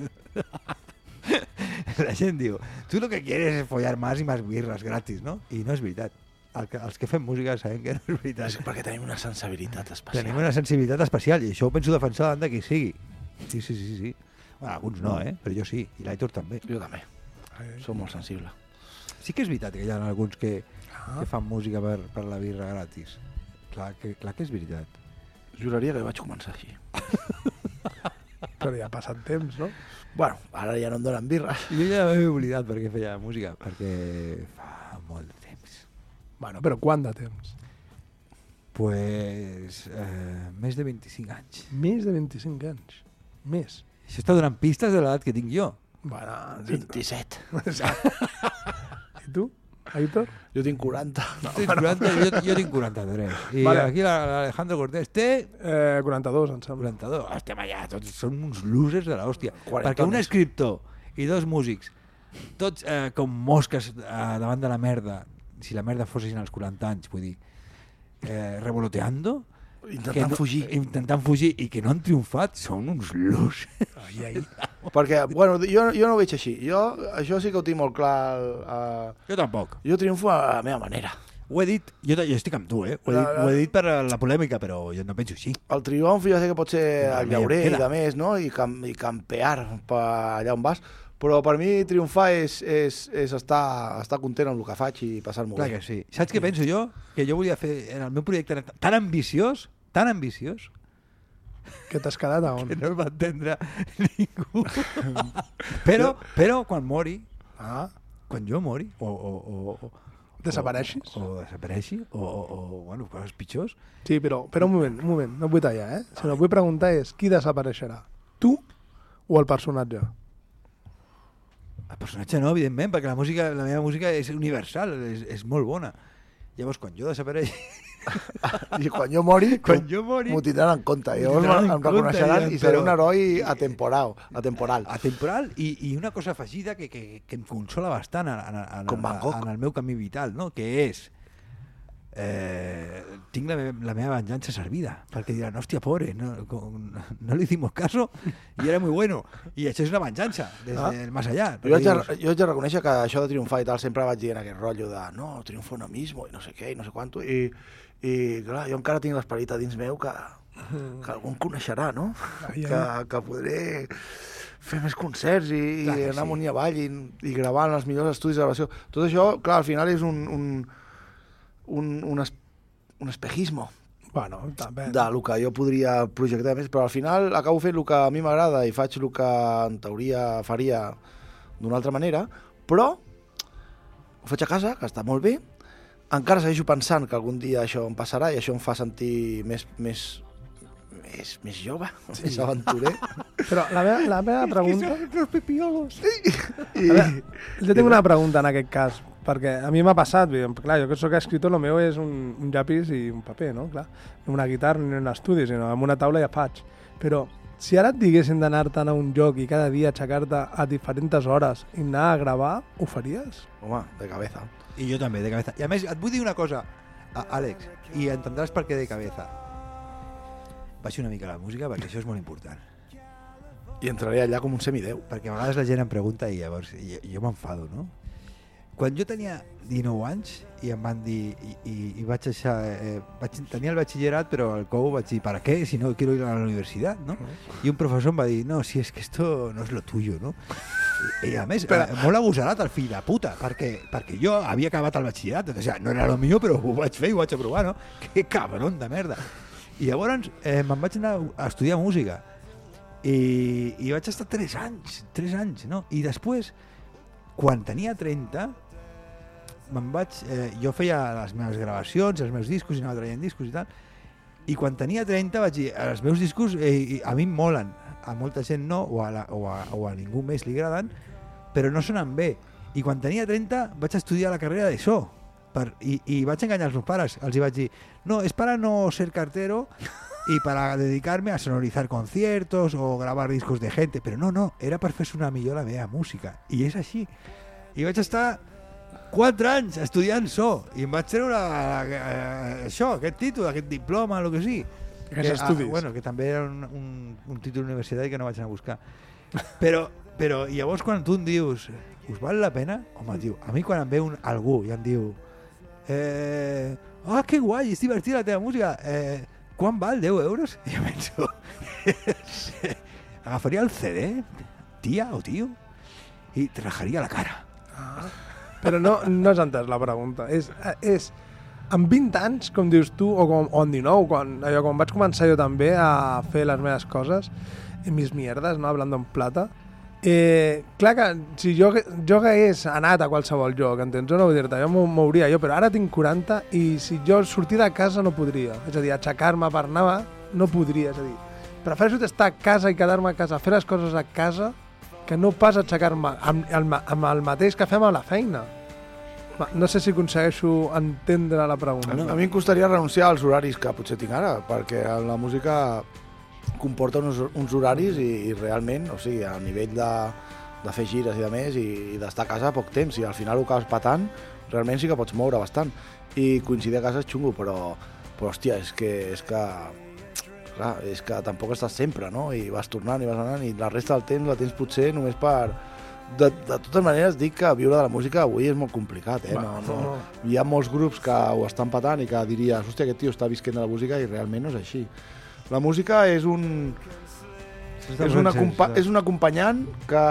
La gent diu, tú lo que quieres es follar más y más birras gratis, ¿no? I no és veritat. El que, els que fem música sabem que no és veritat. És perquè tenim una sensibilitat especial. Tenim una sensibilitat especial i això ho penso defensar davant de qui sigui. Sí, sí, sí, sí. Bueno, alguns no, eh? Però jo sí, i l'Aitor també. Jo també. Som molt sensible. Sí que és veritat que hi ha alguns que, Ah. que fan música per, per la birra gratis. Clar que, clar que és veritat. Juraria que vaig començar així. Però ja ha passat temps, no? Bueno, ara ja no em donen birres. Jo ja m'he oblidat perquè feia música, perquè fa molt. Bueno, però quant de temps? Pues, eh, més de 25 anys. Més de 25 anys. Més. Això està donant pistes de l'edat que tinc jo. Bueno, 27. I tu, Aitor? Jo tinc 40. Tu tens 40, jo, jo tinc 43. I Vale. aquí la- l'Alejandro Cortés té Eh, 42, em sembla. 42. Estem allà, tots són uns losers de l'hòstia. Perquè un escriptor i dos músics, tots eh, com mosques eh, davant de la merda, si la merda fossin als 40 anys, vull dir, eh, revoloteando, Intentant no, fugir. intentant fugir i que no han triomfat, són uns losers. Ai, ai. Perquè, bueno, jo, jo no ho veig així. Jo, això sí que ho tinc molt clar. Uh, Jo tampoc. jo triomfo a la meva manera. Ho he dit, jo, jo estic amb tu, eh? Ho he, dit, ho he dit per la polèmica, però jo no penso així. El triomf ja sé que pot ser el llaurer i de més, no? I, cam i campear per allà on vas. Però per mi triomfar és, és, és estar, estar content amb el que faig i passar-m'ho Clar bé. que sí. Saps què penso jo? Que jo volia fer, en el meu projecte tan ambiciós, tan ambiciós, Que t'has quedat a on? que no el va entendre ningú. però, però quan mori, Ah, quan jo mori, o, o, o, o Desapareixis? O, o desapareixi, o, o, o bueno, coses pitjors. sí, però, però un moment, un moment, no et vull tallar, eh? Si no, vull preguntar és qui desapareixerà? Tu o el personatge? El personatge no, evidentment, perquè la música, la meva música és universal, és, és molt bona. Llavors, quan jo desapareixi, I quan jo mori, quan jo mori, m'ho tindran en compte. En em compte, reconeixeran i seré però- un heroi atemporal. atemporal. atemporal, i, i una cosa afegida que, que, que em consola bastant en, en, en, Com Gogh. en el meu camí vital, no? que és eh, tinc la, me la meva venjança servida perquè diran, hòstia, pobre no, con, no le hicimos caso y era muy bueno i això és una venjança des Ah. del más allá Jo haig, de, jo haig de reconèixer que això de triomfar i tal sempre vaig dient aquest rotllo de no, triomfo no mismo i no sé què i no sé quanto i, i clar, jo encara tinc l'esperit a dins meu que, que algú em coneixerà, no? Ai, ai. Que, que podré fer més concerts i, i Clar que anar sí. amunt i avall i, i gravar en els millors estudis de gravació. Tot això, clar, al final és un, un, un, un, es, un espejismo Bueno, també. de lo que jo podria projectar més, però al final acabo fent el que a mi m'agrada i faig el que en teoria faria d'una altra manera, però ho faig a casa, que està molt bé, encara segueixo pensant que algun dia això em passarà i això em fa sentir més, més, més, més jove, sí. més aventurer. Però la meva, la meva pregunta... los pipiolos I, A veure, jo tinc una pregunta en aquest cas, perquè a mi m'ha passat, clar, jo que sóc escritor, el meu és un, un llapis i un paper, no? Clar, no una guitarra ni un estudi, sinó amb una taula ja faig. Però si ara et diguessin d'anar-te'n a un lloc i cada dia aixecar-te a diferents hores i anar a gravar, ho faries? home, de cabeza. i jo també, de cabeza i a més, et vull dir una cosa a- Àlex, i entendràs per què de cabeza baixi una mica la música perquè això és molt important I entraré allà com un semideu. perquè a vegades la gent em pregunta i llavors i, i jo m'enfado, no? Quan jo tenia 19 anys i em van dir i, i, i vaig deixar, eh, vaig, tenia el batxillerat però al COU vaig dir, ¿para qué? Si no quiero ir a la universidad, no? I un professor em va dir, no, si es que esto no es lo tuyo, no? I, i a més, Però- eh, molt abusarat el fill de puta, perquè, perquè jo havia acabat el batxillerat, o sigui, no era lo millor, però ho vaig fer i ho vaig aprovar, no? Que cabron de merda. I llavors eh, me'n vaig anar a estudiar música i, i vaig estar 3 anys, 3 anys, no? I després, quan tenia 30, me'n vaig... Eh, jo feia les meves gravacions, els meus discos, i anava traient discos i tal, i quan tenia 30 vaig dir, els meus discos eh, a mi em molen, a molta gent no, o a, la, o a, o a ningú més li agraden, però no sonen bé. I quan tenia 30 vaig estudiar la carrera de so, per, i, i vaig enganyar els meus pares. Els hi vaig dir, no, es para no ser cartero y para dedicarme a sonorizar conciertos o grabar discos de gente, però no, no, era per fer sonar millor la meva música. I és així. I vaig estar 4 anys estudiant so i em vaig treure això, aquest títol, aquest diploma, el que sigui. Aquests estudis. Ah, bueno, que també era un, un, un títol universitari que no vaig anar a buscar. Però, però llavors quan tu em dius us val la pena? Home, tio, a mi quan em ve un, algú i em diu eh, ah, que guai, és divertida la teva música eh, quan val? 10 euros? I jo penso agafaria el CD tia o tio i te rajaria la cara Però no, no has entès la pregunta. És, és amb 20 anys, com dius tu, o, com, o amb 19, quan, allò, quan vaig començar jo també a fer les meves coses, mis mierdes, no? hablando en plata, eh, clar que si jo, jo hagués anat a qualsevol lloc, entens? Jo no vull dir-te, jo m'ho mouria jo, però ara tinc 40 i si jo sortir de casa no podria. És a dir, aixecar-me per anar no podria, és a dir, prefereixo estar a casa i quedar-me a casa, fer les coses a casa, que no pas aixecar-me amb, amb, amb el mateix que fem a la feina. No sé si aconsegueixo entendre la pregunta. Mi, a mi em costaria renunciar als horaris que potser tinc ara, perquè la música comporta uns, uns horaris i, i realment, o sigui, a nivell de, de fer gires i de més i, i d'estar a casa poc temps i al final ho acabes patant, realment sí que pots moure bastant. I coincidir a casa és xungo, però, però hòstia, és que, és que clar, és que tampoc estàs sempre, no? I vas tornant i vas anant i la resta del temps la tens potser només per... De, de totes maneres, dic que viure de la música avui és molt complicat, eh? No, no, hi ha molts grups que ho estan patant i que diries, hòstia, aquest tio està visquent de la música i realment no és així. La música és un... És un, acompa és un acompanyant que,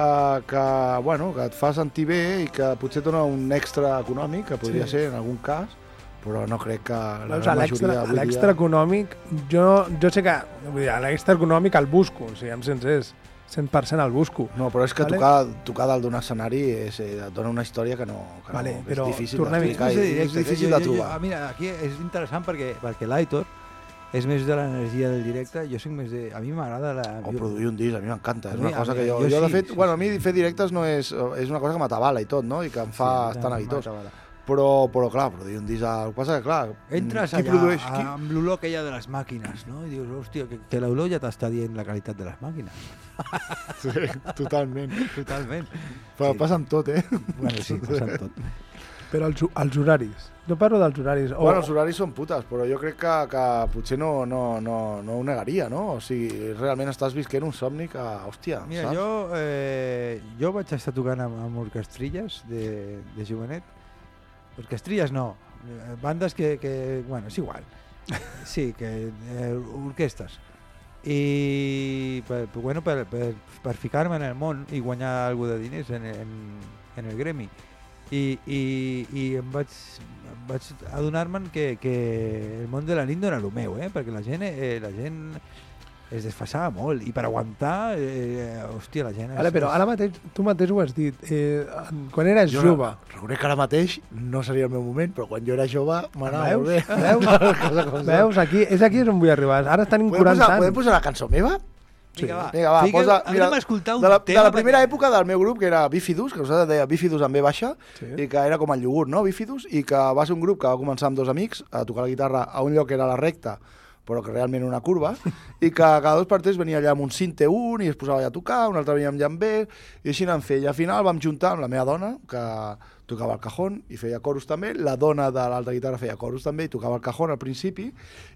que, bueno, que et fa sentir bé i que potser et dona un extra econòmic, que podria sí. ser en algun cas, però no crec que la l'extra majoria a l'extra dia... econòmic, jo, jo sé que vull dir, a l'extra econòmic el busco, siguem sincers, 100% el busco. No, però és que Vale. tocar, tocar dalt d'un escenari és, eh, et dona una història que no, que Vale, no, però és difícil d'explicar i és difícil de trobar. ah, mira, aquí és interessant perquè, perquè l'Aitor és més de l'energia del directe, jo soc més de... A mi m'agrada la... O produir un disc, a mi m'encanta. És mi- una cosa a mi- que jo... jo Jo, de sí, fet, sí, bueno, a mi fer directes no és... És una cosa que m'atabala i tot, no? I que em fa Sí, estar mi neguitós. Però, però clar, produir un disc... El que passa que, clar, Entres qui allà produeix... Qui... amb l'olor aquella de les màquines, no? I dius, hòstia, que, que l'olor ja t'està dient la qualitat de les màquines. Sí, totalment. Totalment. Però Sí. passa amb tot, eh? Bueno, sí, passa amb tot. Però els, els horaris. No parlo dels horaris. O, Bueno, els horaris són putes, però jo crec que, que potser no, no, no, no ho negaria, no? O sigui, realment estàs visquent un somni que, hòstia, Mira, saps? jo, eh, jo vaig estar tocant amb, amb orquestrilles de, de jovenet. Orquestrilles no, eh, bandes que, que bueno, és igual. Sí, que eh, orquestes. I per, bueno, per, per, per ficar-me en el món i guanyar alguna de diners en, en, en el gremi. I, i, i em vaig, vaig adonar-me'n que, que el món de la nit no era el meu, eh? perquè la gent, eh, la gent es desfasava molt i per aguantar, eh, hòstia, la gent... Vale, però ara mateix, tu mateix ho has dit. Eh, en- quan eres Jo jove, Reconec que ara mateix no seria el meu moment, però quan jo era jove m'anava Veus? molt bé. Veus? Veus, aquí, és aquí on vull arribar. Ara Podem 40 posar, podem anys. posar la cançó meva? Vinga, va. Vinga, va, Fica- posa... anem a escoltar un de la, de la primera perquè- època del meu grup, que era Bifidus, que nosaltres deia Bifidus amb B baixa, Sí. i que era com el iogurt, no? Bifidus, i que va ser un grup que va començar amb dos amics a tocar la guitarra a un lloc que era la recta, però que realment una curva, i que cada dos per tres venia allà amb un cinte un i es posava allà a tocar, un altre venia amb llambé, i així anant fent. I al final vam juntar amb la meva dona, que tocava el cajón i feia coros també, la dona de l'altra guitarra feia coros també i tocava el cajón al principi,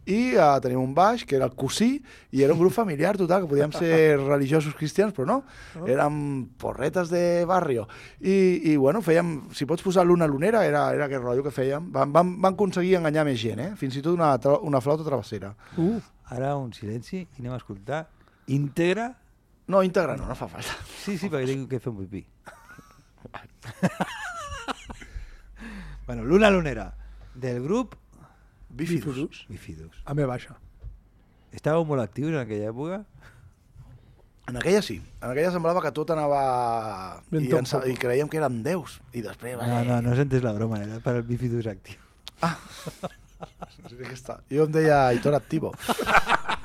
i uh, teníem un baix, que era el cosí, i era un grup familiar total, que podíem ser religiosos cristians, però no, érem porretes de barrio. I, i bueno, fèiem, si pots posar l'una lunera, era, era aquest rotllo que fèiem. Vam, vam, vam aconseguir enganyar més gent, eh? fins i tot una, una flauta travessera. Uh, ara un silenci i anem a escoltar íntegra. No, íntegra no, no fa falta. Sí, sí, perquè tinc que fer un pipí. bueno, l'una lunera del grup Bifidus. Bifidus. A me baixa. Estàveu molt actius en aquella època? En aquella sí. En aquella semblava que tot anava... Ben I, ens. I creiem que érem déus. I després... No, no, no s'entès la broma, era per al Bifidus actiu. Sí que està. Jo em deia Aitor Activo.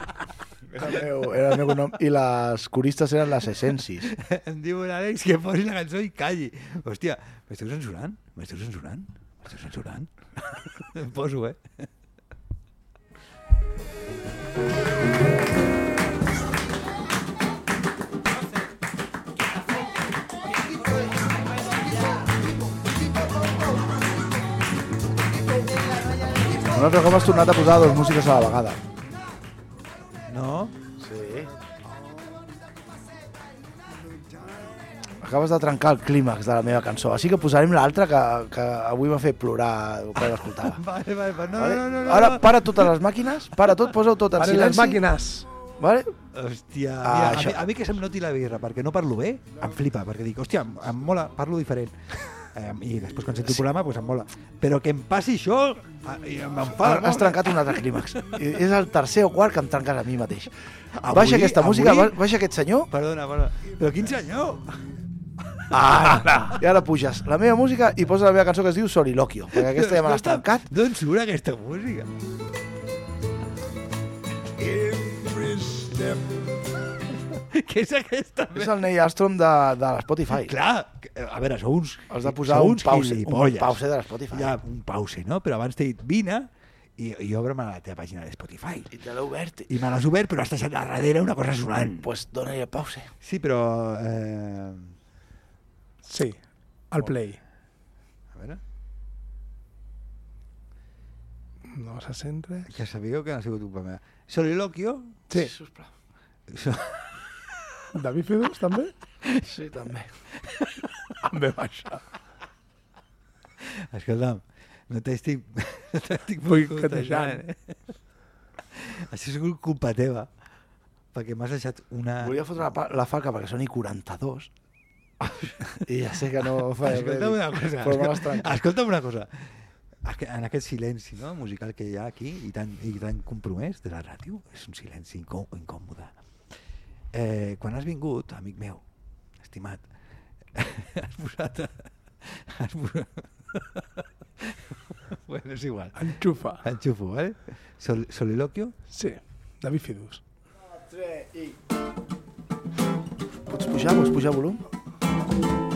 Era el meu, era el meu nom. I les coristes eren les essencis. em diu l'Àlex que posi la cançó i calli. Hòstia, m'esteu censurant? M'esteu censurant? M'esteu censurant? em poso, eh? Un altre cop has tornat a posar dues músiques a la vegada. No? Acabes de trencar el clímax de la meva cançó, així que posarem l'altra que, que avui m'ha fet plorar quan l'escoltava. Vale, vale, vale. No, Vale? no, no, no. Ara para totes les màquines, para tot, posa-ho tot en Paren silenci. les màquines. Vale? Hòstia, Ah, mira, a, això. mi, a mi que se'm noti la birra perquè no parlo bé, em flipa, perquè dic, hòstia, em, em mola, parlo diferent. Eh, I després quan sento el programa, pues em mola. Però que em passi això, a- em enfada. Has, trencat un altre clímax. És el tercer o quart que em trenques a mi mateix. Avui- baixa aquesta música, avui- ba- baixa aquest senyor. Perdona, perdona. Però quin senyor? Ah, I ara puges la meva música i posa la meva cançó que es diu Soliloquio, perquè aquesta ja me l'has trencat. D'on surt aquesta música? Què és aquesta? És el Neil Armstrong de, de l'Spotify. Clar, a veure, sou uns... Has de posar un pause, un pause de l'Spotify. Ja, un pause, no? Però abans t'he dit, vine i, i obre'm a la teva pàgina de Spotify. I te l'he obert. I me l'has obert, però has deixat a darrere una cosa sonant. Pues dona-li el pause. Sí, però... Eh... Sí, al play. A veure, No se centre. que sabíeu que no ha sigut culpa meva. Soliloquio? Sí. Sisplau. So... David Fidus, també? Sí, també. A me baixa. Escolta'm, no t'estic... No t'estic Boicotejant. eh? Això ha sigut culpa teva. Perquè m'has deixat una... Volia fotre la, la falca perquè soni 42. I ja sé que no fa Escolta'm una cosa. Però me l'has trencat. Escolta'm una cosa. En aquest silenci no, musical que hi ha aquí i tan, i tan compromès de la ràdio, és un silenci incò incòmode. Eh, quan has vingut, amic meu, estimat, has posat... Has posat... bueno, és igual. Enxufa. Enxufo, ¿vale? Sol soliloquio. Sí, David Fidus. Pots pujar? Vols pujar volum? thank you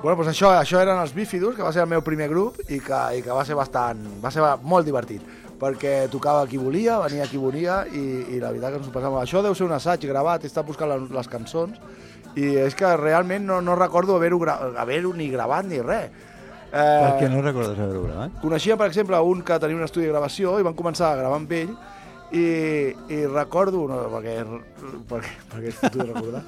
Bueno, doncs això, això eren els Bífidos, que va ser el meu primer grup i que, i que va ser bastant, va ser molt divertit perquè tocava qui volia, venia qui volia i, i la veritat que ens ho passàvem. Això deu ser un assaig gravat, he estat buscant les, les cançons i és que realment no, no recordo haver-ho gra haver ni gravat ni res. Eh, Per què no recordes haver-ho gravat? Coneixia, per exemple, un que tenia un estudi de gravació i van començar a gravar amb ell i, i recordo, no, perquè, perquè, perquè és fotut recordar,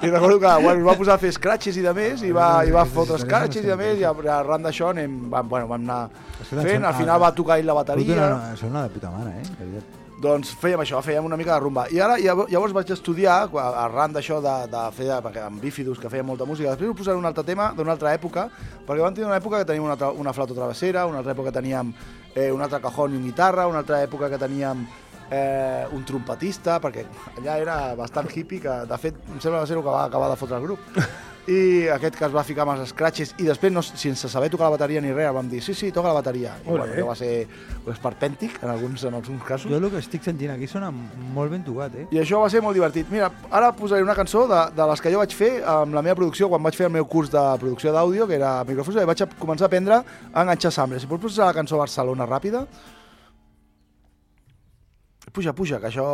i recordo que bueno, va posar a fer scratches i de més, i va, i va fotre scratches i de més, i arran d'això anem, vam, bueno, vam anar fent, al final va tocar ell la bateria, Això és una de puta mare, eh? De doncs fèiem això, fèiem una mica de rumba. I ara llavors, vaig estudiar, arran d'això de, de fer, perquè amb Bífidus, que feia molta música, després us posaré un altre tema d'una altra època, perquè vam tenir una època que teníem una, una flauta travessera, una altra època que teníem eh, un altre cajón i una guitarra, una altra època que teníem eh, un trompetista, perquè allà era bastant hippie, que de fet em sembla que va ser el que va acabar de fotre el grup. I aquest que es va ficar amb els scratches i després, no, sense saber tocar la bateria ni res, vam dir, sí, sí, toca la bateria. I Ole. bueno, va ser esperpèntic en alguns, en alguns casos. Jo el que estic sentint aquí sona molt ben tocat, eh? I això va ser molt divertit. Mira, ara posaré una cançó de, de les que jo vaig fer amb la meva producció quan vaig fer el meu curs de producció d'àudio, que era microfons, i vaig començar a aprendre a enganxar samplers. Si pots posar la cançó Barcelona ràpida? Puja, puja, que això...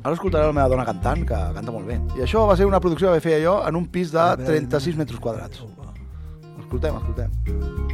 Ara escoltaré la meva dona cantant, que canta molt bé. I això va ser una producció que feia jo en un pis de 36 metres quadrats. Escoltem, escoltem.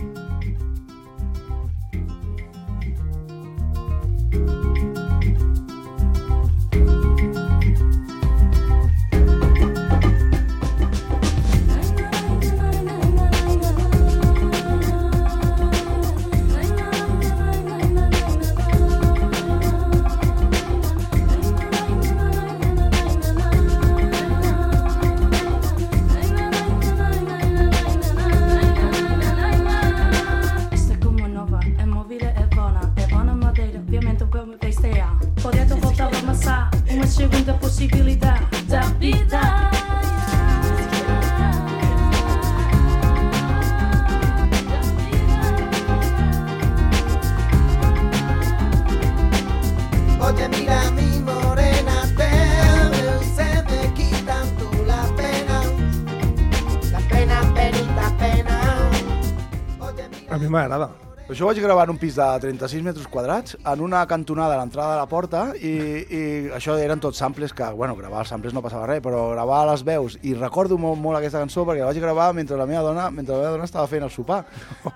Això ho vaig gravar en un pis de 36 metres quadrats, en una cantonada a l'entrada de la porta, i, i això eren tots samples que, bueno, gravar els samples no passava res, però gravar les veus, i recordo molt, molt aquesta cançó perquè la vaig gravar mentre la meva dona, mentre la meva dona estava fent el sopar,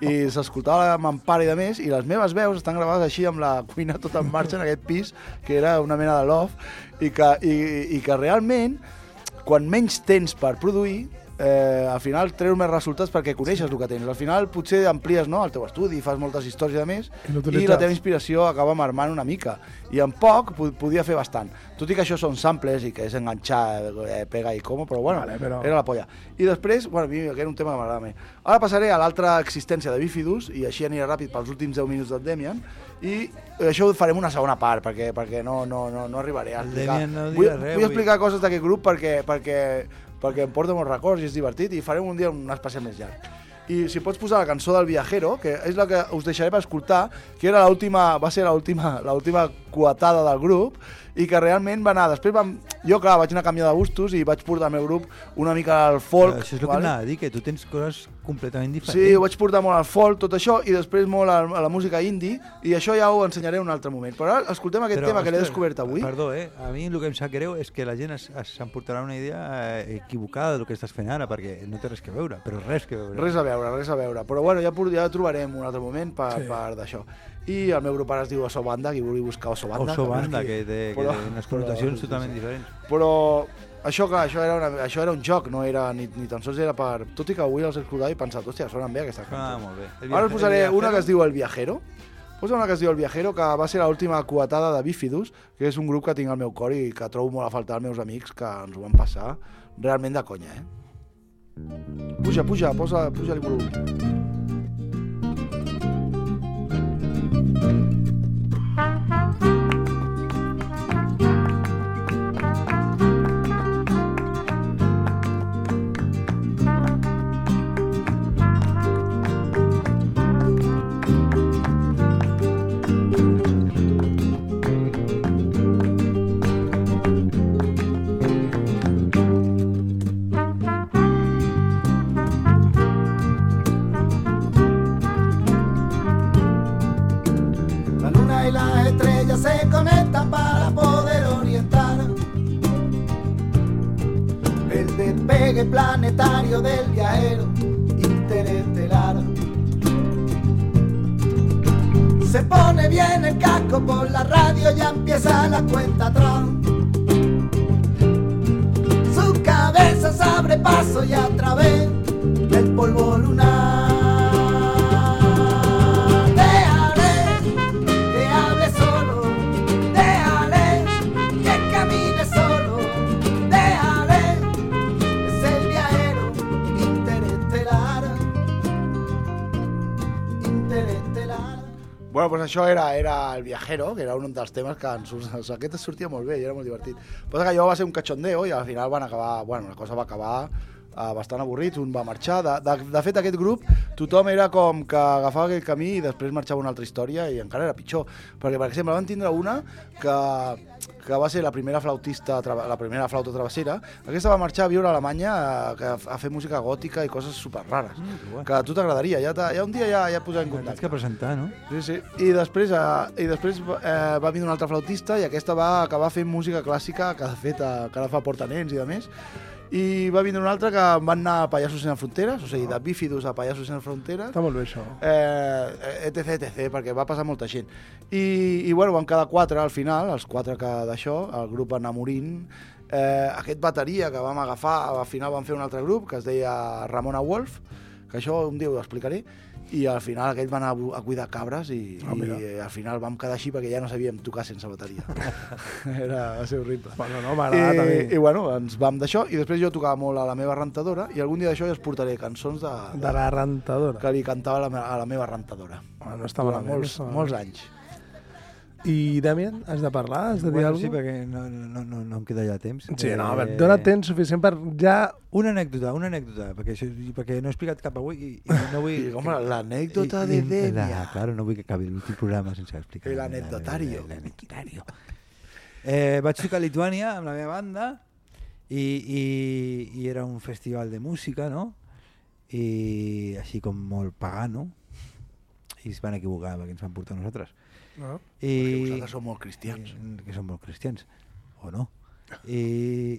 i s'escoltava amb empara i de més, i les meves veus estan gravades així amb la cuina tota en marxa en aquest pis, que era una mena de loft, i que, i, i que realment, quan menys tens per produir, eh, al final treus més resultats perquè coneixes el que tens. Al final potser amplies no, el teu estudi, fas moltes històries de més I la teva inspiració acaba marmant una mica. I en poc po- podia fer bastant. Tot i que això són samples i que és enganxar, eh, pega i com, però bueno, Vale, però- era la polla. I després, bueno, mi aquest era un tema que m'agrada més. Ara passaré a l'altra existència de Bifidus, i així aniré ràpid pels últims 10 minuts del Demian, i això ho farem una segona part, perquè, perquè no, no, no, no arribaré a El explicar. Demian no vull, res vull avui. explicar coses d'aquest grup perquè, perquè, perquè em porta molts records i és divertit, i farem un dia un especial més llarg. I si pots posar la cançó del Viajero, que és la que us deixaré per escoltar, que era va ser l'última coetada del grup, i que realment va anar, després vam, jo clar, vaig anar a canviar de gustos i vaig portar al meu grup una mica al folk. Però això és el que vale? anava a dir, que tu tens coses completament diferents. Sí, ho vaig portar molt al folk, tot això, i després molt a, a la música indie, i això ja ho ensenyaré en un altre moment. Però ara escoltem aquest Però, tema que l'he ostres, descobert avui. Perdó, eh? A mi el que em sap greu és que la gent s'emportarà una idea eh, equivocada del que estàs fent ara, perquè no té res que veure, però res que veure. Res a veure, res a veure. Però bueno, ja, por- ja trobarem un altre moment per, sí. per d'això. I el meu grup ara es diu Oso Banda, qui vulgui buscar Oso Banda. Oso Banda, que té, que però- té unes connotacions però- totalment diferents. Però això, clar, això era, una, això era un joc, no era ni, ni tan sols era per... Tot i que avui els he escoltat i he pensat, hòstia, sonen bé aquestes Ah, cançons. molt bé. El Ara us posaré una que viajero? es diu El Viajero. Posa una que es diu El Viajero, que va ser l'última coetada de Bifidus, que és un grup que tinc al meu cor i que trobo molt a faltar als meus amics, que ens ho van passar realment de conya, eh? Puja, puja, posa, puja-li volum. La para poder orientar el despegue planetario del viajero interestelar. Se pone bien el casco por la radio, ya empieza la cuenta atrás. Su cabeza se abre paso y a través del polvo lunar. Bueno, pues això era, era El Viajero, que era un dels temes que ens, surt- aquest es sortia molt bé i era molt divertit. Però que allò va ser un cachondeo i al final van acabar... Bueno, la cosa va acabar uh, bastant avorrits, un va marxar. De, de, de fet, aquest grup, tothom era com que agafava aquell camí i després marxava una altra història i encara era pitjor. Perquè, per exemple, van tindre una que, que va ser la primera flautista, la primera flauta travessera. Aquesta va marxar a viure a Alemanya a, a, a fer música gòtica i coses super rares. Mm, que a tu t'agradaria, ja, ja un dia ja, ja et posarem en contacte. Tens que presentar, no? Sí, sí. I després, eh, i després eh, va vindre una altra flautista i aquesta va acabar fent música clàssica que de fet eh, que ara fa portanents i de més. I va vindre una altra que van anar a Pallassos sense fronteres, o sigui, de bífidos a Pallassos sense fronteres. Està molt bé, això. Eh, etc, etc, perquè va passar molta gent. I, i bueno, van quedar quatre al final, els quatre que d'això, el grup anar morint. Eh, aquest bateria que vam agafar, al final vam fer un altre grup que es deia Ramona Wolf, que això un dia ho explicaré, i al final aquell va anar a cuidar cabres i, mira. i eh, al final vam quedar així perquè ja no sabíem tocar sense bateria. Era, va ser horrible. Bueno, no, I, mi. I bueno, ens vam d'això i després jo tocava molt a la meva rentadora i algun dia d'això ja us portaré cançons de, De la rentadora. que li cantava a la, a la meva rentadora. Ah, no està malament, molts, no està molts anys. I, Damien, has de parlar? Has de dir Bueno, alguna sí, cosa? perquè no, no, no, no em queda ja temps. Sí, no, a veure, Eh, dona temps suficient per ja... Una anècdota, una anècdota, perquè, això, perquè no he explicat cap avui i, i no vull... I com l'anècdota de Dènia. la- Claro, no vull que acabi l'últim programa sense explicar. El anecdotario. L'anecdotario. Eh, vaig tocar a Lituània amb la meva banda i, i, i era un festival de música, no? I així com molt pagano. I es van equivocar perquè ens van portar nosaltres. No? I, Perquè vosaltres sou molt cristians. Que, que som molt cristians, o no. I,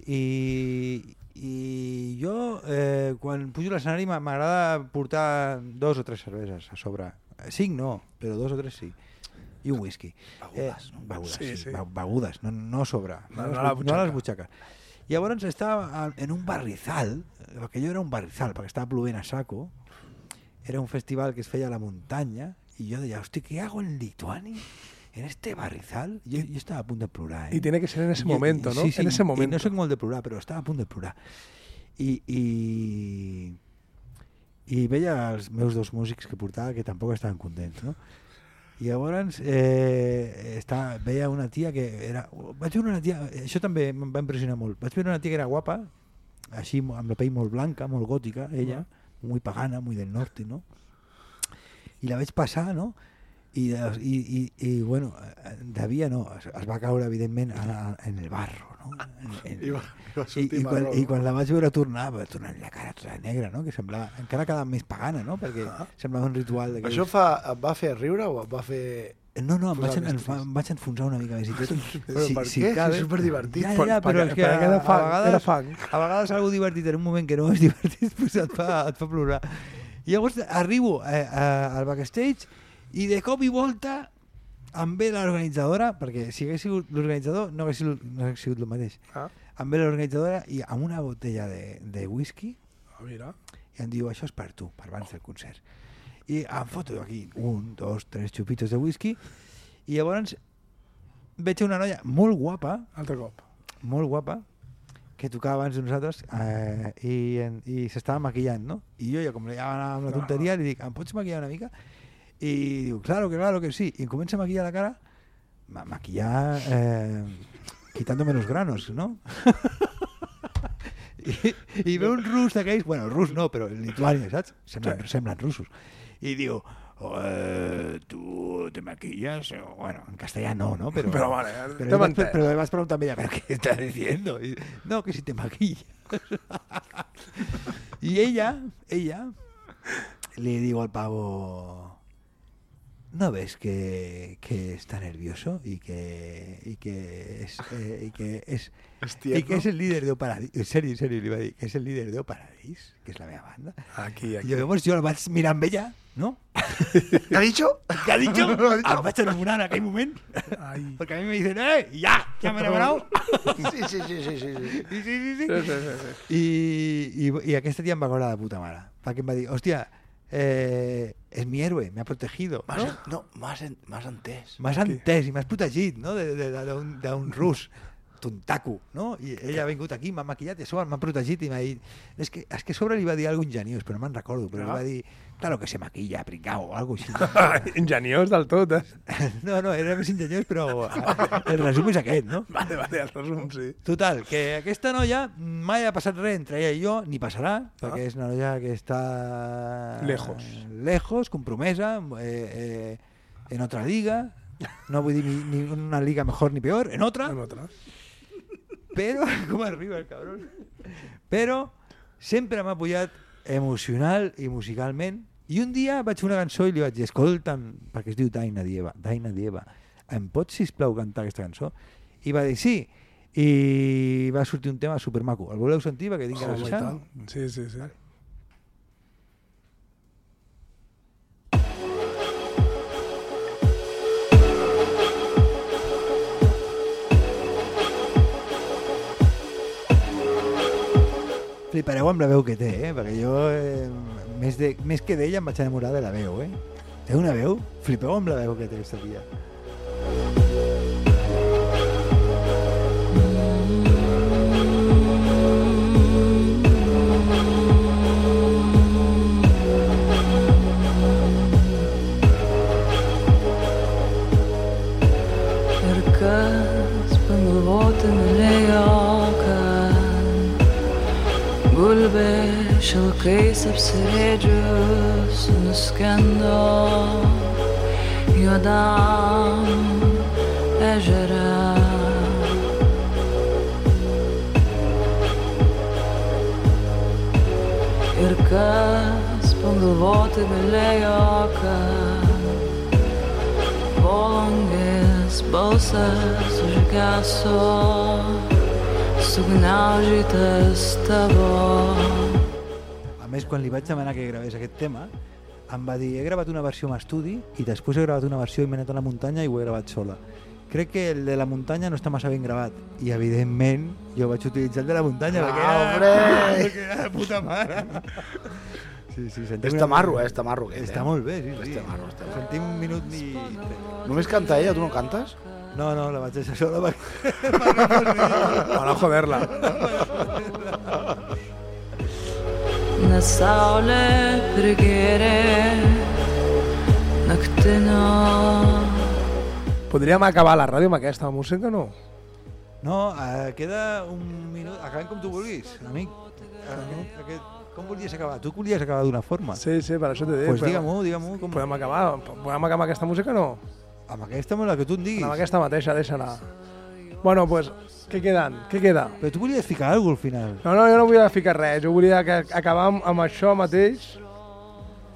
i, i jo, eh, quan pujo a l'escenari, m'a- m'agrada portar dos o tres cerveses a sobre. Eh, Cinc no, però dos o tres sí. I un whisky. Begudes, no? Begudes, Sí, sí, sí. sí. Be- Begudes, no, no a sobre. No, No, les, no les butxaques. Llavors estava en un barrizal, jo era un barrizal, perquè estava plovent a saco, era un festival que es feia a la muntanya, i jo deia, hosti, ¿qué hago en Lituania? En este barrizal? Jo estava a punt de plorar, eh? Y tiene que ser en ese momento, ¿no? Sí, sí, en ese momento. no soc molt de plorar, però estava a punt de plorar. I, i, i veia els meus dos músics que portava que tampoc estaven contents, no? I llavors eh, està, veia una tia que era... Vaig veure una tia... Això també em va impressionar molt. Vaig veure una tia que era guapa, així amb la pell molt blanca, molt gòtica, ella, muy pagana, muy del norte, no? I la vaig passar, no? I, i, i, i bueno, eh, devia no, es, es va caure evidentment en, en el barro, no? En, en, I va, i va i, i, quan, marró, I quan la vaig veure tornar, va tornar la cara tota negra, no? Que semblava, encara quedava més pagana, no? Perquè semblava un ritual. Això fa, et va fer riure o et va fer... No, no, em vaig, en, em, vaig enfonsar una mica més i tot. Però per què? Si és superdivertit. Ja, ja, però és que a, era a, fang, vegades, era fang. a vegades algo divertit en un moment que no és divertit pues et, fa, et fa plorar. I llavors arribo eh, a, al backstage i de cop i volta em ve l'organitzadora, perquè si hagués sigut l'organitzador no hagués sigut, no hagués sigut el mateix. Ah. Em ve l'organitzadora i amb una botella de, de whisky Ah, mira. i em diu, això és per tu, per abans del concert. I em foto aquí un, dos, tres xupitos de whisky i llavors veig una noia molt guapa, Altre cop. molt guapa, que tocava abans de nosaltres eh, i, en, i s'estava maquillant, no? I jo ja com ja anava amb la tonteria li dic, em pots maquillar una mica? I diu, claro que claro que sí. I comença a maquillar la cara, ma maquillar eh, quitándome los granos, ¿no? I, i ve un rus d'aquells, bueno, rus no, però Lituània, saps? Semblen, Sí. semblen russos. I diu, eh, tu te maquillas, o, bueno, en castellà no, ¿no? Pero, vale, pero, pero le vas preguntando a ella, ¿pero qué estás diciendo? Y, no, que si te maquillas. y ella, ella, le digo al pavo, ¿no ves que, que está nervioso y que, y que es, eh, y que es, És y que es el líder de Paradis? En serio, en serio, le iba a decir, que es el líder de Paradis, que es la meva banda. Aquí, aquí. llavors jo el vaig mirar amb ella, no? ¿Qué ha dicho? ¿Qué ha dicho? Em vaig enamorar en aquell moment. Ai. Porque a mí me dicen, ¡eh! ¡Ya! ¿Ya me he enamorado? Sí, sí, sí, sí, sí. sí. Sí, sí, sí, sí. Sí, sí. I, i, i aquesta tia em va de puta mare. Perquè em va dir, hòstia, eh, és mi héroe, me ha protegido. M'has No? no, m'has en- m'has entès. M'has entès i m'has protegit, no?, de- de- de- d'un d'un rus tontaco, no? I ella ha vingut aquí, m'ha maquillat i a sobre m'ha protegit i m'ha dit... És que, és que a sobre li va dir alguna ingeniós, però no me'n recordo, però Ah. li va dir, claro que se maquilla, pringao, o algo així. Ingeniós del tot, eh? No, no, era més ingeniós, però el resum és aquest, no? Vale, vale, el resum, sí. Total, que aquesta noia mai ha passat res entre ella i jo, ni passarà, perquè Ah. és una noia que està... Lejos. Lejos, compromesa, eh, eh, en otra liga, no vull dir ni, ni una liga mejor ni peor, en otra, En otra. Però... Com arriba el cabron? Però sempre m'ha apoyat emocional i musicalment i un dia vaig fer una cançó i li vaig dir escolta'm, perquè es diu Daina Dieva Daina Dieva, em pots sisplau cantar aquesta cançó? I va dir sí i va sortir un tema supermaco el voleu sentir perquè tinc ganes de. Sí, sí, sí. Flipareu amb la veu que té, eh? perquè jo eh, més, de, més que d'ella em vaig enamorar de la veu, eh? Té una veu? Flipeu amb la veu que té aquesta tia. Šilkais apsirėdžius nuskendo juodam ežere. Ir kas pagalvoti galėjo, kad volangės balsas užgeso, sugniaužytas tavo. Més, quan li vaig demanar que gravés aquest tema, em va dir, he gravat una versió amb estudi i després he gravat una versió i m'he anat a la muntanya i ho he gravat sola. Crec que el de la muntanya no està massa ben gravat i, evidentment, jo vaig utilitzar el de la muntanya Ah, perquè, era, hombre! perquè era de puta mare. Sí, sí, sentim És una- tamarro, eh? És tamarro. aquest, Està eh? molt bé, sí, sí. tamarro, és tamarro. Sentim un minut i... Només canta ella, tu no cantes? No, no, la vaig deixar sola perquè... Per no joder-la. Nes saulė prigėrė naktinio. Podríem acabar la ràdio amb aquesta música, no? No, eh, queda un minut. Acabem com tu vulguis, amic. Aquest, aquest, com volies acabar? Tu volies acabar d'una forma. Sí, sí, per això t'he dit. Pues però- digue-m'ho, digue-m'ho. Com... Podem acabar, podem acabar amb aquesta música, no? Amb aquesta, amb la que tu em diguis. Amb aquesta mateixa, deixa-la. Bueno, pues, què queden? Què queda? Però tu volies ficar alguna al final. No, no, jo no volia ficar res. Jo volia que acabar amb, amb això mateix.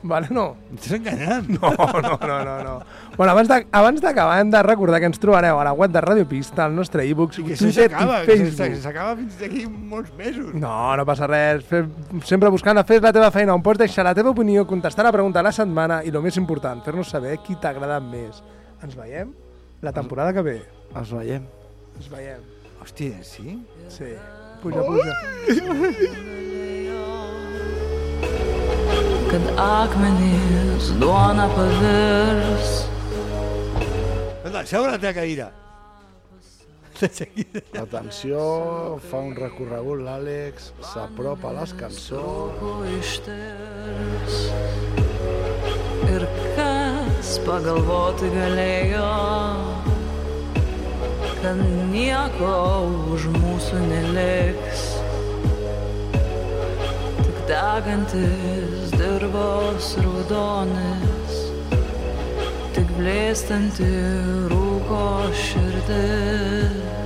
Vale, no? Estàs enganyant. No, no, no, no. no. Bueno, abans de- abans d'acabar hem de recordar que ens trobareu a la web de Radio Pista, al nostre e-book, Twitter i que Facebook. s'acaba fins d'aquí molts mesos. No, no passa res. Fe, sempre buscant a fer la teva feina, on pots deixar la teva opinió, contestar la pregunta de la setmana i, el més important, fer-nos saber qui t'ha agradat més. Ens veiem la temporada que ve. Ens veiem. Ens veiem. Hòstia, sí? Sí. Puja, puja. Kad akmenys duona pavirs. Escolta, seu a la teva cadira. Atenció, fa un recorregut l'Àlex, s'apropa a les cançons. Ir kas pagalvoti galėjo, kad nieko už mūsų neliks. Tik degantis dirbos raudonis, tik blėstanti rūko širdis.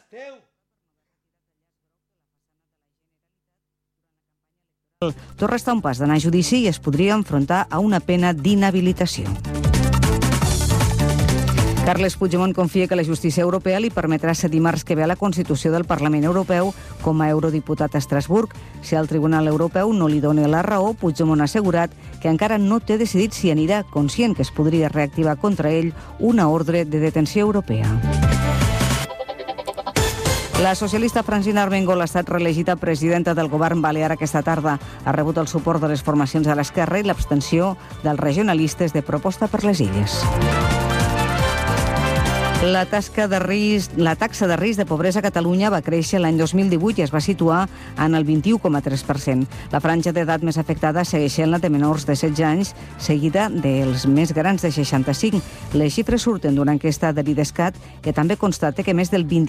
Esteu? Torra està a un pas d'anar a judici i es podria enfrontar a una pena d'inhabilitació. Carles Puigdemont confia que la justícia europea li permetrà ser dimarts que ve a la Constitució del Parlament Europeu com a eurodiputat a Estrasburg. Si el Tribunal Europeu no li dona la raó, Puigdemont ha assegurat que encara no té decidit si anirà, conscient que es podria reactivar contra ell una ordre de detenció europea. La socialista Francina Armengol ha estat reelegida presidenta del govern balear aquesta tarda. Ha rebut el suport de les formacions de l'esquerra i l'abstenció dels regionalistes de Proposta per les Illes. La, tasca de risc, la taxa de risc de pobresa a Catalunya va créixer l'any 2018 i es va situar en el 21,3%. La franja d'edat més afectada segueix sent la de menors de 16 anys, seguida dels més grans de 65. Les xifres surten d'una enquesta de l'IDESCAT que també constata que més del 20